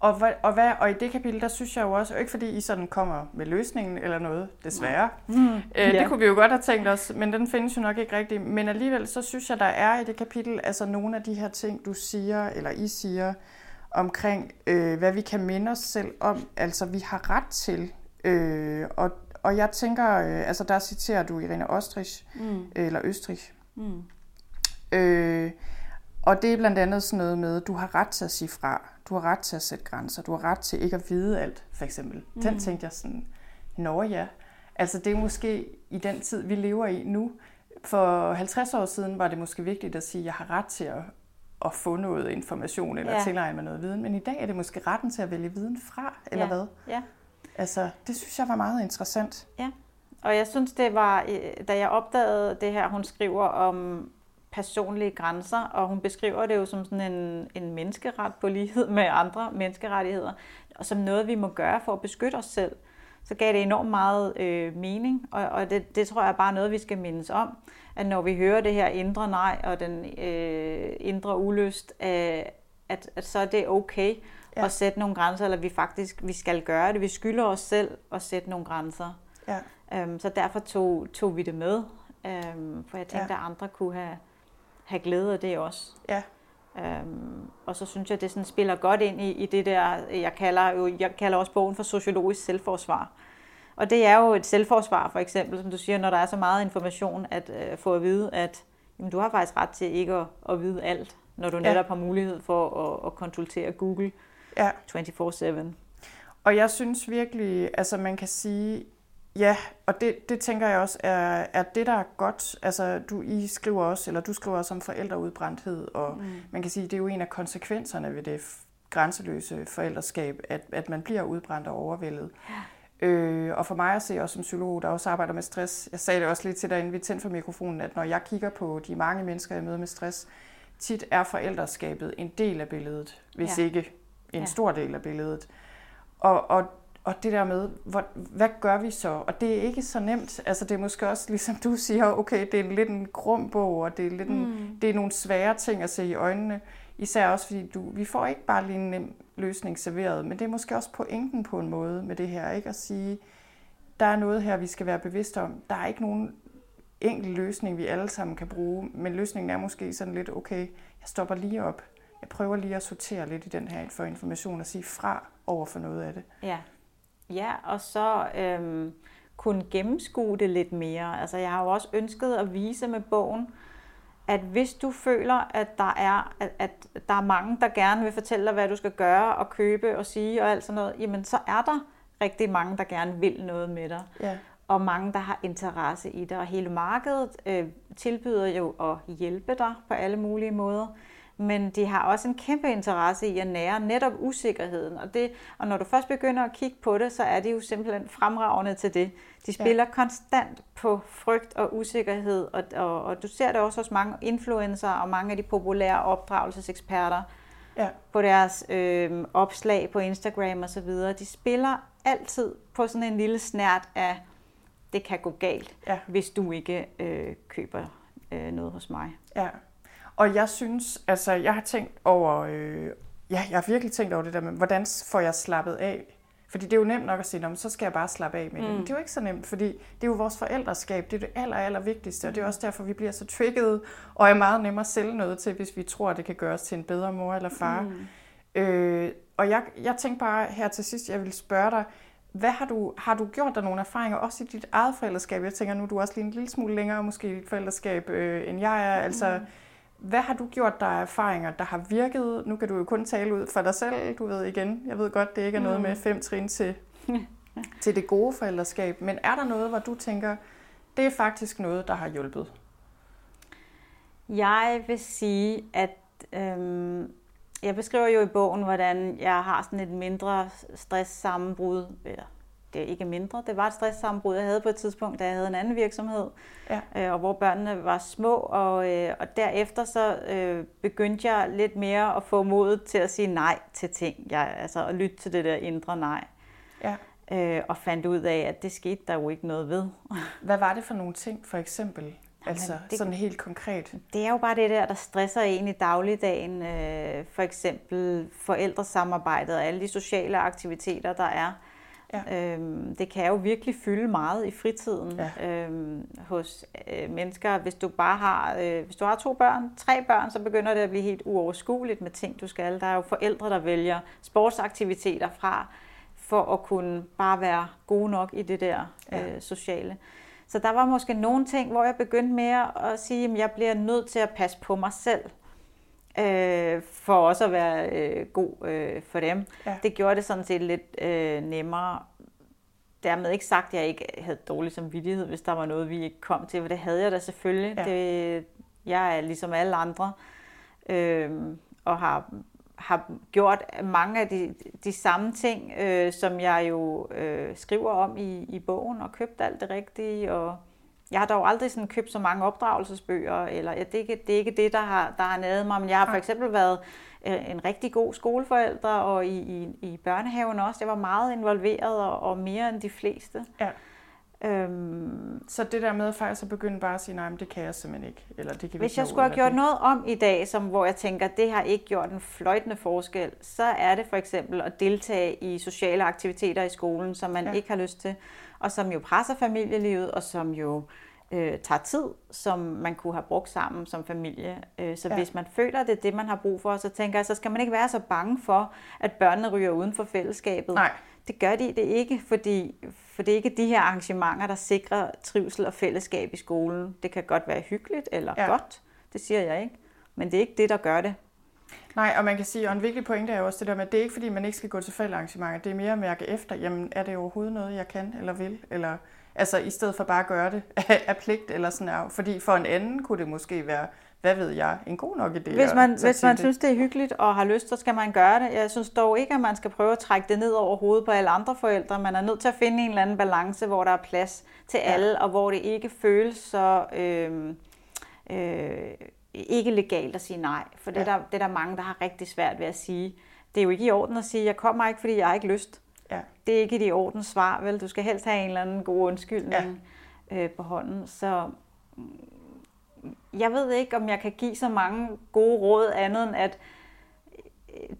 Og, hvad, og, hvad, og i det kapitel, der synes jeg jo også, ikke fordi I sådan kommer med løsningen eller noget, desværre. Mm. Øh, ja. Det kunne vi jo godt have tænkt os, men den findes jo nok ikke rigtigt. Men alligevel, så synes jeg, der er i det kapitel, altså nogle af de her ting, du siger, eller I siger, omkring, øh, hvad vi kan minde os selv om, altså vi har ret til. Øh, og, og jeg tænker, øh, altså der citerer du Irene Ostrich, mm. eller Østrich. Mm. Øh, og det er blandt andet sådan noget med, du har ret til at sige fra. Du har ret til at sætte grænser. Du har ret til ikke at vide alt, for eksempel. Mm. Den tænkte jeg sådan, nå ja. Altså det er måske i den tid, vi lever i nu. For 50 år siden var det måske vigtigt at sige, at jeg har ret til at, at få noget information eller ja. tilegne mig noget viden. Men i dag er det måske retten til at vælge viden fra, eller ja. hvad? Ja. Altså, det synes jeg var meget interessant. Ja, og jeg synes, det var, da jeg opdagede det her, hun skriver om personlige grænser, og hun beskriver det jo som sådan en, en menneskeret på lighed med andre menneskerettigheder, og som noget, vi må gøre for at beskytte os selv. Så gav det enormt meget øh, mening, og, og det, det tror jeg er bare noget, vi skal mindes om, at når vi hører det her indre nej og den øh, indre ulyst, øh, at, at så er det okay ja. at sætte nogle grænser, eller vi faktisk vi skal gøre det. Vi skylder os selv at sætte nogle grænser. Ja. Øhm, så derfor tog, tog vi det med, øhm, for jeg tænkte, ja. at andre kunne have, have glæde af det også. Ja. Øhm, og så synes jeg, det sådan spiller godt ind i, i det der, jeg kalder, jo, jeg kalder også bogen for sociologisk selvforsvar. Og det er jo et selvforsvar, for eksempel, som du siger, når der er så meget information, at øh, få at vide, at jamen, du har faktisk ret til ikke at, at vide alt, når du ja. netop har mulighed for at, at konsultere Google ja. 24-7. Og jeg synes virkelig, altså man kan sige, Ja, og det, det tænker jeg også er, er det, der er godt. Altså, du, I skriver også, eller du skriver også om forældreudbrændthed, og mm. man kan sige, det er jo en af konsekvenserne ved det grænseløse forældreskab, at, at man bliver udbrændt og overvældet. Ja. Øh, og for mig at se også som psykolog, der også arbejder med stress, jeg sagde det også lidt til dig, inden vi tændte for mikrofonen, at når jeg kigger på de mange mennesker, jeg møder med stress, tit er forældreskabet en del af billedet, hvis ja. ikke en ja. stor del af billedet. Og, og og det der med, hvad, hvad gør vi så? Og det er ikke så nemt. Altså det er måske også, ligesom du siger, okay, det er lidt en grum bog, og det er, lidt en, mm. det er nogle svære ting at se i øjnene. Især også fordi du, vi får ikke bare lige en nem løsning serveret, men det er måske også pointen på en måde med det her, ikke? At sige, der er noget her, vi skal være bevidste om. Der er ikke nogen enkel løsning, vi alle sammen kan bruge, men løsningen er måske sådan lidt, okay, jeg stopper lige op. Jeg prøver lige at sortere lidt i den her for information og sige fra over for noget af det. Ja. Ja, og så øhm, kunne gennemskue det lidt mere. Altså, jeg har jo også ønsket at vise med bogen, at hvis du føler, at der er, at, at der er mange, der gerne vil fortælle dig, hvad du skal gøre og købe og sige og alt sådan noget, jamen så er der rigtig mange, der gerne vil noget med dig. Ja. Og mange, der har interesse i det. Og hele markedet øh, tilbyder jo at hjælpe dig på alle mulige måder men de har også en kæmpe interesse i at nære netop usikkerheden. Og, det, og når du først begynder at kigge på det, så er de jo simpelthen fremragende til det. De spiller ja. konstant på frygt og usikkerhed, og, og, og du ser det også hos mange influencer og mange af de populære opdragelseseksperter ja. på deres øh, opslag på Instagram og så videre. De spiller altid på sådan en lille snært af, det kan gå galt, ja. hvis du ikke øh, køber øh, noget hos mig. Ja. Og jeg synes, altså jeg har tænkt over, øh, ja, jeg har virkelig tænkt over det der med, hvordan får jeg slappet af? Fordi det er jo nemt nok at sige, så skal jeg bare slappe af med det. Mm. Men det er jo ikke så nemt, fordi det er jo vores forældreskab, det er det aller, aller vigtigste, og det er også derfor, vi bliver så trigget, og er meget nemmere at sælge noget til, hvis vi tror, det kan gøre os til en bedre mor eller far. Mm. Øh, og jeg, jeg tænkte bare her til sidst, jeg vil spørge dig, hvad har du, har du gjort dig nogle erfaringer, også i dit eget forældreskab? Jeg tænker, nu er du også lige en lille smule længere måske i dit forældreskab, øh, end jeg er. Altså, mm hvad har du gjort der erfaringer, der har virket? Nu kan du jo kun tale ud for dig selv, du ved igen. Jeg ved godt, det ikke er noget med mm. fem trin til, til det gode forældreskab. Men er der noget, hvor du tænker, det er faktisk noget, der har hjulpet? Jeg vil sige, at øhm, jeg beskriver jo i bogen, hvordan jeg har sådan et mindre stress sammenbrud, eller det er ikke mindre. Det var et stresssammenbrud, jeg havde på et tidspunkt, da jeg havde en anden virksomhed, ja. øh, og hvor børnene var små, og, øh, og derefter så øh, begyndte jeg lidt mere at få modet til at sige nej til ting, jeg, altså at lytte til det der indre nej. Ja. Øh, og fandt ud af, at det skete der jo ikke noget ved. Hvad var det for nogle ting, for eksempel? Altså det, sådan helt konkret. Det er jo bare det der, der stresser en i dagligdagen. Øh, for eksempel forældresamarbejdet og alle de sociale aktiviteter, der er. Ja. Øhm, det kan jo virkelig fylde meget i fritiden ja. øhm, hos øh, mennesker. Hvis du bare har, øh, hvis du har to børn, tre børn, så begynder det at blive helt uoverskueligt med ting, du skal. Der er jo forældre, der vælger sportsaktiviteter fra, for at kunne bare være gode nok i det der ja. øh, sociale. Så der var måske nogle ting, hvor jeg begyndte mere at sige, at jeg bliver nødt til at passe på mig selv øh, for også at være øh, god øh, for dem. Ja. Det gjorde det sådan set lidt øh, nemmere. Dermed ikke sagt, at jeg ikke havde dårlig samvittighed, hvis der var noget, vi ikke kom til, for det havde jeg da selvfølgelig. Ja. Det, jeg er ligesom alle andre, øh, og har, har gjort mange af de, de samme ting, øh, som jeg jo øh, skriver om i, i bogen, og købt alt det rigtige, og jeg har dog aldrig sådan købt så mange opdragelsesbøger, eller ja, det, er ikke, det er ikke det, der har, der har nadet mig, men jeg har for eksempel været øh, en rigtig god skoleforælder, og i, i, i børnehaven også. Jeg var meget involveret, og, og mere end de fleste. Ja. Øhm, så det der med faktisk at begynde bare at sige, nej, men det kan jeg simpelthen ikke. Eller det kan hvis jeg skulle have gjort det. noget om i dag, som, hvor jeg tænker, det har ikke gjort en fløjtende forskel, så er det for eksempel at deltage i sociale aktiviteter i skolen, som man ja. ikke har lyst til og som jo presser familielivet, og som jo øh, tager tid, som man kunne have brugt sammen som familie. Øh, så ja. hvis man føler, det er det, man har brug for, så tænker jeg, så skal man ikke være så bange for, at børnene ryger uden for fællesskabet. Nej. Det gør de det ikke, fordi for det er ikke de her arrangementer, der sikrer trivsel og fællesskab i skolen. Det kan godt være hyggeligt eller ja. godt, det siger jeg ikke, men det er ikke det, der gør det. Nej, og man kan sige, og en vigtig pointe er jo også det der med, at det er ikke fordi, man ikke skal gå til forældrearrangementer. Det er mere at mærke efter, jamen er det overhovedet noget, jeg kan eller vil? Eller, altså i stedet for bare at gøre det af pligt eller sådan her. Fordi for en anden kunne det måske være, hvad ved jeg, en god nok idé. Hvis man, hvis man det. synes, det er hyggeligt og har lyst, så skal man gøre det. Jeg synes dog ikke, at man skal prøve at trække det ned over hovedet på alle andre forældre. Man er nødt til at finde en eller anden balance, hvor der er plads til ja. alle, og hvor det ikke føles så... Øh, øh, ikke legalt at sige nej, for det, ja. der, det er der mange, der har rigtig svært ved at sige. Det er jo ikke i orden at sige, jeg kommer ikke, fordi jeg har ikke lyst. Ja. Det er ikke i orden svar, vel? Du skal helst have en eller anden god undskyldning ja. øh, på hånden. Så mm, jeg ved ikke, om jeg kan give så mange gode råd andet end, at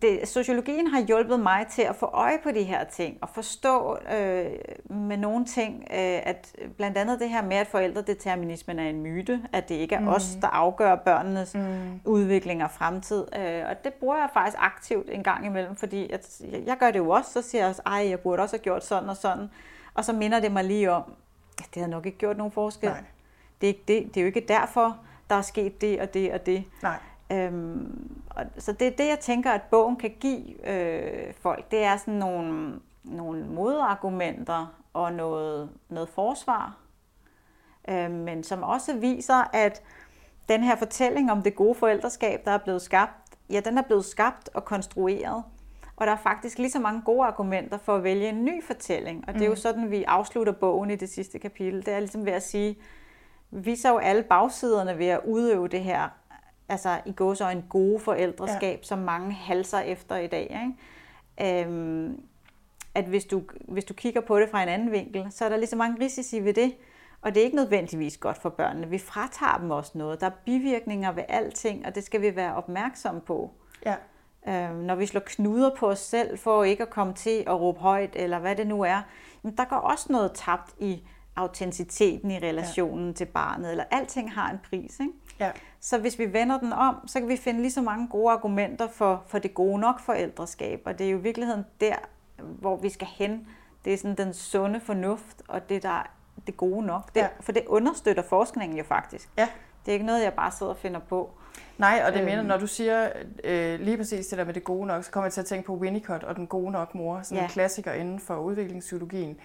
det, sociologien har hjulpet mig til at få øje på de her ting og forstå øh, med nogle ting, øh, at blandt andet det her med, at forældredeterminismen er en myte, at det ikke er mm. os, der afgør børnenes mm. udvikling og fremtid. Øh, og det bruger jeg faktisk aktivt en gang imellem, fordi at, jeg gør det jo også, så siger jeg også, ej, jeg burde også have gjort sådan og sådan. Og så minder det mig lige om, at det har nok ikke gjort nogen forskel. Nej. Det, er ikke det, det er jo ikke derfor, der er sket det og det og det. Nej. Øhm, og, så det er det, jeg tænker, at bogen kan give øh, folk. Det er sådan nogle, nogle modargumenter og noget, noget forsvar, øh, men som også viser, at den her fortælling om det gode forældreskab, der er blevet skabt, ja, den er blevet skabt og konstrueret. Og der er faktisk lige så mange gode argumenter for at vælge en ny fortælling. Og det er jo mm. sådan, vi afslutter bogen i det sidste kapitel. Det er ligesom ved at sige, vi viser jo alle bagsiderne ved at udøve det her altså i går så en gode forældreskab, ja. som mange halser efter i dag. Ikke? Øhm, at hvis du, hvis du kigger på det fra en anden vinkel, så er der lige så mange risici ved det, og det er ikke nødvendigvis godt for børnene. Vi fratager dem også noget. Der er bivirkninger ved alting, og det skal vi være opmærksomme på. Ja. Øhm, når vi slår knuder på os selv for ikke at komme til at råbe højt, eller hvad det nu er, men der går også noget tabt i autenticiteten i relationen ja. til barnet, eller alting har en pris. Ikke? Ja. Så hvis vi vender den om, så kan vi finde lige så mange gode argumenter for, for det gode nok forældreskab, og det er jo i virkeligheden der, hvor vi skal hen. Det er sådan den sunde fornuft, og det der er det gode nok. Det, ja. For det understøtter forskningen jo faktisk. Ja. Det er ikke noget, jeg bare sidder og finder på. Nej, og det mener, øhm. når du siger øh, lige præcis det der med det gode nok, så kommer jeg til at tænke på Winnicott og den gode nok mor, sådan ja. en klassiker inden for udviklingspsykologien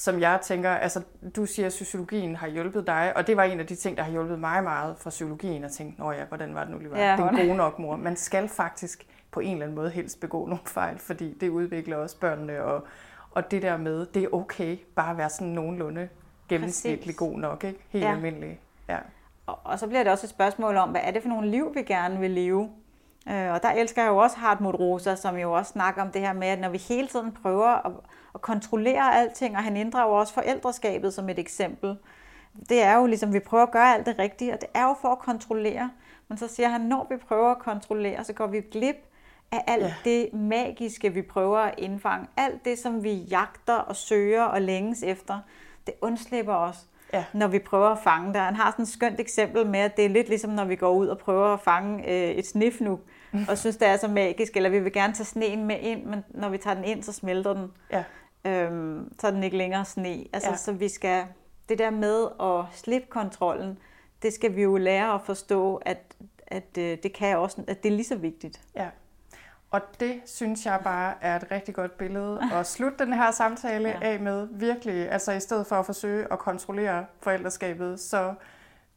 som jeg tænker, altså du siger, at sociologien har hjulpet dig, og det var en af de ting, der har hjulpet mig meget fra psykologien, at tænke, nå ja, hvordan var det nu lige var? Ja, den gode nok mor. Man skal faktisk på en eller anden måde helst begå nogle fejl, fordi det udvikler også børnene, og, Og det der med, det er okay bare at være sådan nogenlunde gennemsnitlig god nok, ikke? Helt ja. almindelig. Ja. Og, og så bliver det også et spørgsmål om, hvad er det for nogle liv, vi gerne vil leve? Øh, og der elsker jeg jo også Hartmut Rosa, som jo også snakker om det her med, at når vi hele tiden prøver at, at kontrollere alting, og han inddrager også forældreskabet som et eksempel, det er jo ligesom, vi prøver at gøre alt det rigtige, og det er jo for at kontrollere. Men så siger han, når vi prøver at kontrollere, så går vi glip af alt ja. det magiske, vi prøver at indfange. Alt det, som vi jagter og søger og længes efter, det undslipper os, ja. når vi prøver at fange det. Han har sådan et skønt eksempel med, at det er lidt ligesom, når vi går ud og prøver at fange øh, et snifnuk, og synes, det er så magisk, eller vi vil gerne tage sneen med ind, men når vi tager den ind, så smelter den. Ja. Øhm, så er den ikke længere sne. Altså, ja. så vi skal, det der med at slippe kontrollen, det skal vi jo lære at forstå, at, at øh, det kan også, at det er lige så vigtigt. Ja. Og det synes jeg bare er et rigtig godt billede at slutte den her samtale ja. af med. Virkelig, altså i stedet for at forsøge at kontrollere forældreskabet, så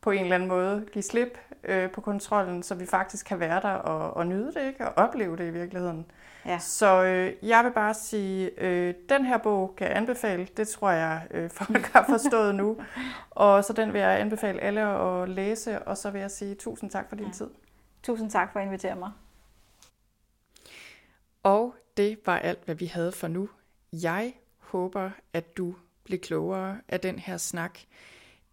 på en eller anden måde give slip øh, på kontrollen, så vi faktisk kan være der og, og nyde det, ikke? og opleve det i virkeligheden. Ja. Så øh, jeg vil bare sige, øh, den her bog kan jeg anbefale. Det tror jeg, øh, folk har forstået nu. Og så den vil jeg anbefale alle at læse, og så vil jeg sige tusind tak for din ja. tid. Tusind tak for at invitere mig. Og det var alt, hvad vi havde for nu. Jeg håber, at du blev klogere af den her snak.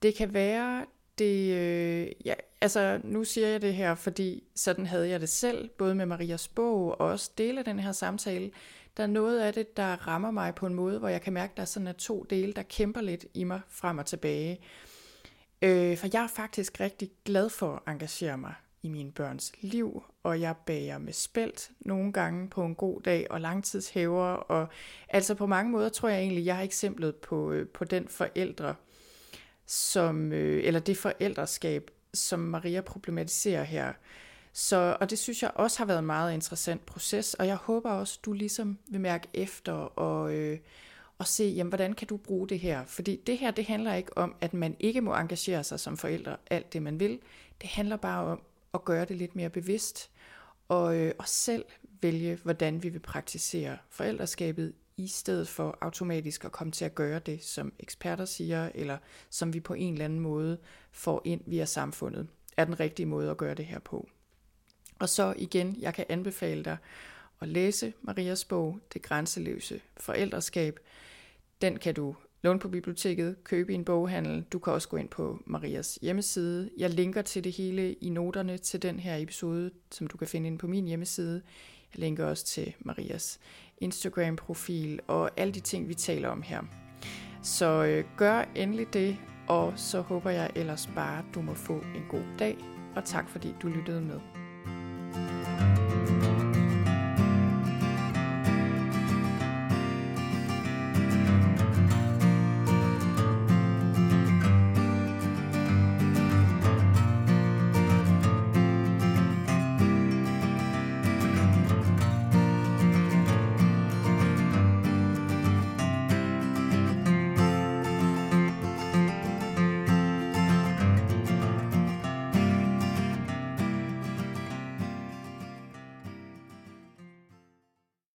Det kan være, det, øh, ja, altså nu siger jeg det her, fordi sådan havde jeg det selv, både med Marias bog og også dele af den her samtale. Der er noget af det, der rammer mig på en måde, hvor jeg kan mærke, at der sådan er to dele, der kæmper lidt i mig frem og tilbage. Øh, for jeg er faktisk rigtig glad for at engagere mig i mine børns liv, og jeg bager med spelt nogle gange på en god dag, og langtidshæver, og altså på mange måder tror jeg egentlig, jeg har eksemplet på, øh, på den forældre, som, øh, eller det forældreskab, som Maria problematiserer her. Så, og det synes jeg også har været en meget interessant proces, og jeg håber også, du ligesom vil mærke efter og, øh, og se, jamen, hvordan kan du bruge det her? Fordi det her, det handler ikke om, at man ikke må engagere sig som forældre alt det, man vil. Det handler bare om at gøre det lidt mere bevidst, og, øh, og selv vælge, hvordan vi vil praktisere forældreskabet i stedet for automatisk at komme til at gøre det, som eksperter siger, eller som vi på en eller anden måde får ind via samfundet, er den rigtige måde at gøre det her på. Og så igen, jeg kan anbefale dig at læse Marias bog, Det grænseløse forældreskab. Den kan du låne på biblioteket, købe i en boghandel. Du kan også gå ind på Marias hjemmeside. Jeg linker til det hele i noterne til den her episode, som du kan finde ind på min hjemmeside. Jeg linker også til Marias Instagram-profil og alle de ting, vi taler om her. Så øh, gør endelig det, og så håber jeg ellers bare, at du må få en god dag, og tak fordi du lyttede med.